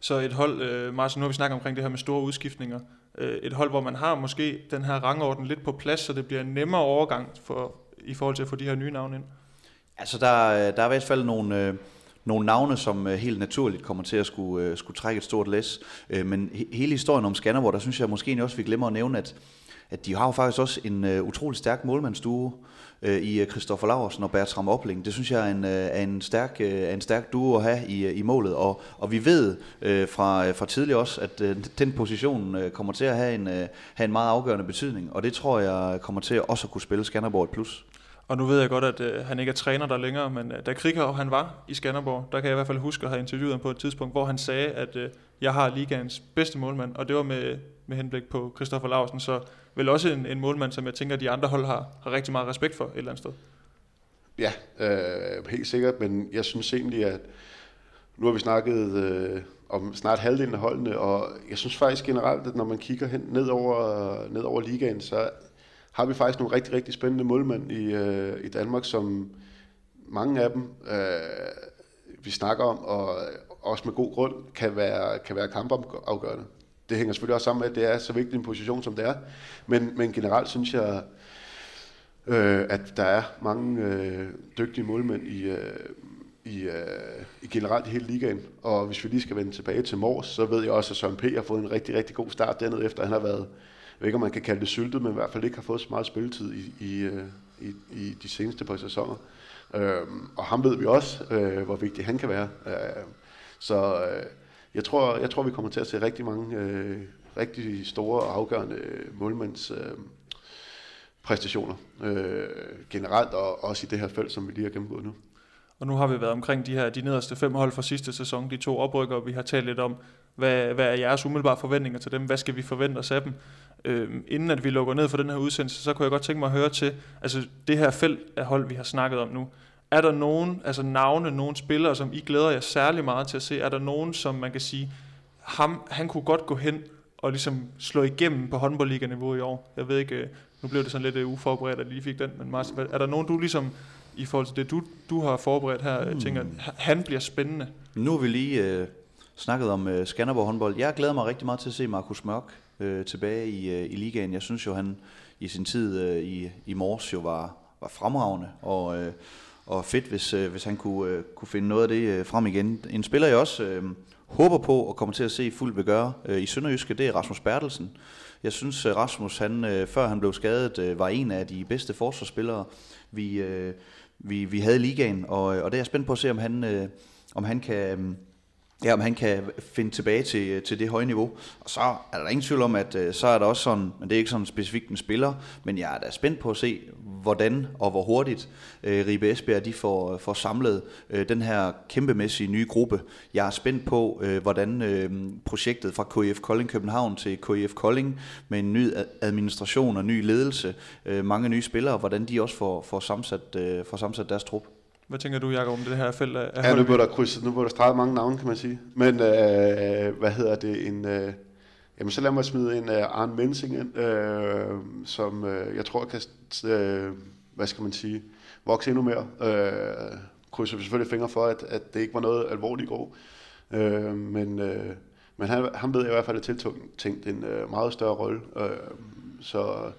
Så et hold, øh, Martin, nu har vi snakket omkring det her med store udskiftninger. Øh, et hold, hvor man har måske den her rangorden lidt på plads, så det bliver en nemmere overgang for, i forhold til at få de her nye navne ind. Altså, der, der er i hvert fald nogle... Øh nogle navne, som øh, helt naturligt kommer til at skulle, øh, skulle trække et stort læs. Øh, men hele historien om Skanderborg, der synes jeg måske også, vi glemmer at nævne, at, at de har jo faktisk også en utrolig stærk målmandsduo i Christoffer Laursen og Bertram Opling. Det synes jeg er en, er en, stærk, er en stærk duo at have i, i målet, og, og vi ved fra, fra tidligere også, at den position kommer til at have en, have en meget afgørende betydning, og det tror jeg kommer til også at kunne spille Skanderborg et plus. Og nu ved jeg godt, at øh, han ikke er træner der længere, men øh, da Krikov han var i Skanderborg, der kan jeg i hvert fald huske at have interviewet ham på et tidspunkt, hvor han sagde, at øh, jeg har ligaens bedste målmand, og det var med, med henblik på Christoffer Larsen, så vel også en, en målmand, som jeg tænker, de andre hold har, har rigtig meget respekt for et eller andet sted. Ja, øh, helt sikkert, men jeg synes egentlig, at nu har vi snakket øh, om snart halvdelen af holdene, og jeg synes faktisk generelt, at når man kigger hen ned over, ned over ligaen, så har vi faktisk nogle rigtig, rigtig spændende målmænd i, øh, i Danmark, som mange af dem, øh, vi snakker om, og også med god grund, kan være, kan være kampafgørende. Det hænger selvfølgelig også sammen med, at det er så vigtig en position, som det er. Men, men generelt synes jeg, øh, at der er mange øh, dygtige målmænd i, øh, i, øh, i generelt i hele ligaen. Og hvis vi lige skal vende tilbage til Mors, så ved jeg også, at Søren P. har fået en rigtig, rigtig god start dernede, efter han har været, ved ikke om man kan kalde det syltet, men i hvert fald ikke har fået så meget spilletid i, i, øh, i, i de seneste par sæsoner. Øh, og ham ved vi også, øh, hvor vigtig han kan være. Øh, så øh, jeg, tror, jeg tror, vi kommer til at se rigtig mange øh, rigtig store og afgørende øh, målmands øh, præstationer øh, generelt, og også i det her felt, som vi lige har gennemgået nu. Og nu har vi været omkring de her de nederste fem hold fra sidste sæson, de to oprykker, vi har talt lidt om, hvad, hvad er jeres umiddelbare forventninger til dem, hvad skal vi forvente os af dem. Øhm, inden at vi lukker ned for den her udsendelse, så kunne jeg godt tænke mig at høre til, altså det her felt af hold, vi har snakket om nu, er der nogen, altså navne, nogle spillere, som I glæder jer særlig meget til at se? Er der nogen, som man kan sige, ham, han kunne godt gå hen og ligesom slå igennem på håndboldliganiveau i år? Jeg ved ikke, øh, nu blev det sådan lidt øh, uforberedt, at lige fik den, men Martin, er der nogen, du ligesom i forhold til det, du, du har forberedt her, mm. tænker, han bliver spændende? Nu har vi lige øh, snakket om øh, Skanderborg håndbold. Jeg glæder mig rigtig meget til at se Markus Mørk øh, tilbage i, øh, i ligaen. Jeg synes jo, han i sin tid øh, i, i Mors jo var, var fremragende, og, øh, og fedt, hvis, øh, hvis han kunne, øh, kunne finde noget af det øh, frem igen. En spiller, jeg også øh, håber på og kommer til at se fuldt gøre øh, i Sønderjyske, det er Rasmus Bertelsen. Jeg synes, øh, Rasmus, han, øh, før han blev skadet, øh, var en af de bedste forsvarsspillere, vi, øh, vi, vi havde i ligaen, og, og det er jeg spændt på at se, om han, øh, om han kan... Øh, ja, om han kan finde tilbage til, øh, til det høje niveau. Og så er der ingen tvivl om, at øh, så er der også sådan, men det er ikke sådan specifikt en spiller, men jeg er da spændt på at se, hvordan og hvor hurtigt øh, Ribe Esbjerg de får, får samlet øh, den her kæmpemæssige nye gruppe. Jeg er spændt på, øh, hvordan øh, projektet fra KIF Kolding København til KIF Kolding med en ny administration og ny ledelse, øh, mange nye spillere, hvordan de også får, får, sammensat, øh, får sammensat deres trup. Hvad tænker du, Jacob, om det her felt af Ja, nu bliver der krydset, nu bliver der streget mange navne, kan man sige. Men øh, hvad hedder det, en... Øh, Jamen, så lad mig smide en uh, Arne Mensing ind, uh, som uh, jeg tror kan, uh, hvad skal man sige, vokse endnu mere. Uh, krydser selvfølgelig fingre for, at, at det ikke var noget alvorligt i går. Uh, men uh, men han, han ved i hvert fald, at tiltænkt en uh, meget større rolle. Uh, så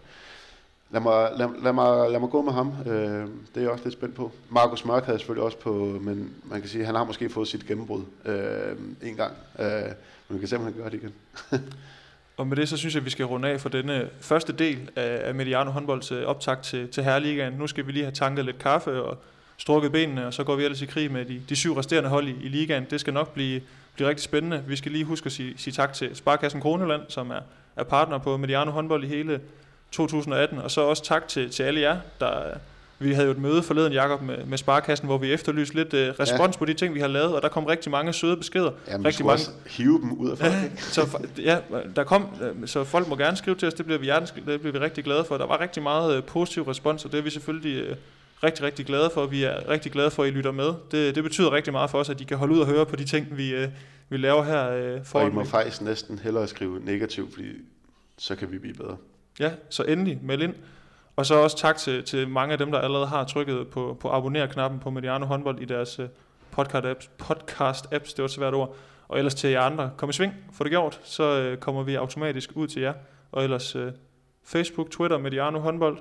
lad mig, lad, lad, mig, lad mig gå med ham. Øh, det er jeg også lidt spændt på. Markus Mørk havde selvfølgelig også på, men man kan sige, at han har måske fået sit gennembrud øh, en gang. Øh, men vi kan simpelthen gøre det igen. og med det, så synes jeg, at vi skal runde af for denne første del af, Mediano håndbolds optag optakt til, til Herreligaen. Nu skal vi lige have tanket lidt kaffe og strukket benene, og så går vi ellers i krig med de, de syv resterende hold i, i ligaen. Det skal nok blive, blive rigtig spændende. Vi skal lige huske at sige, sige tak til Sparkassen Kroneland, som er, er partner på Mediano håndbold i hele 2018, og så også tak til, til alle jer, der vi havde jo et møde forleden, Jakob med, med Sparkassen, hvor vi efterlyste lidt uh, respons ja. på de ting, vi har lavet, og der kom rigtig mange søde beskeder. Jamen, rigtig mange... også hive dem ud af folk. Ja, så, ja, der kom, øh, så folk må gerne skrive til os, det bliver vi, hjertens, det bliver vi rigtig glade for. Der var rigtig meget uh, positiv respons, og det er vi selvfølgelig uh, rigtig, rigtig glade for. Vi er rigtig glade for, at I lytter med. Det, det betyder rigtig meget for os, at I kan holde ud og høre på de ting, vi, uh, vi laver her. Uh, for og I må faktisk næsten hellere skrive negativt, fordi så kan vi blive bedre. Ja, så endelig meld ind. Og så også tak til, til mange af dem, der allerede har trykket på, på abonner-knappen på Mediano håndbold i deres øh, podcast-apps. Podcast-apps, det var et svært ord. Og ellers til jer andre, kom i sving, få det gjort, så øh, kommer vi automatisk ud til jer. Og ellers øh, Facebook, Twitter, Mediano håndbold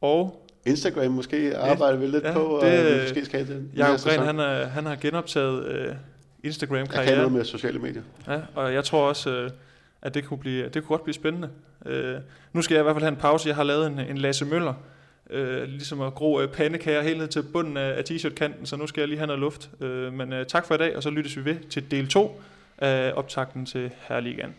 og... Instagram måske arbejder vi lidt ja, på, det, og vi måske skal det. Jacob Gren, han, er, han har genoptaget øh, Instagram-karriere. Jeg kan noget med sociale medier. Ja, og jeg tror også... Øh, at det kunne, blive, det kunne godt blive spændende. Øh, nu skal jeg i hvert fald have en pause. Jeg har lavet en, en Lasse Møller, øh, ligesom at gro øh, pandekager helt ned til bunden af, af t-shirt-kanten, så nu skal jeg lige have noget luft. Øh, men øh, tak for i dag, og så lyttes vi ved til del 2 af optakten til Herligaen.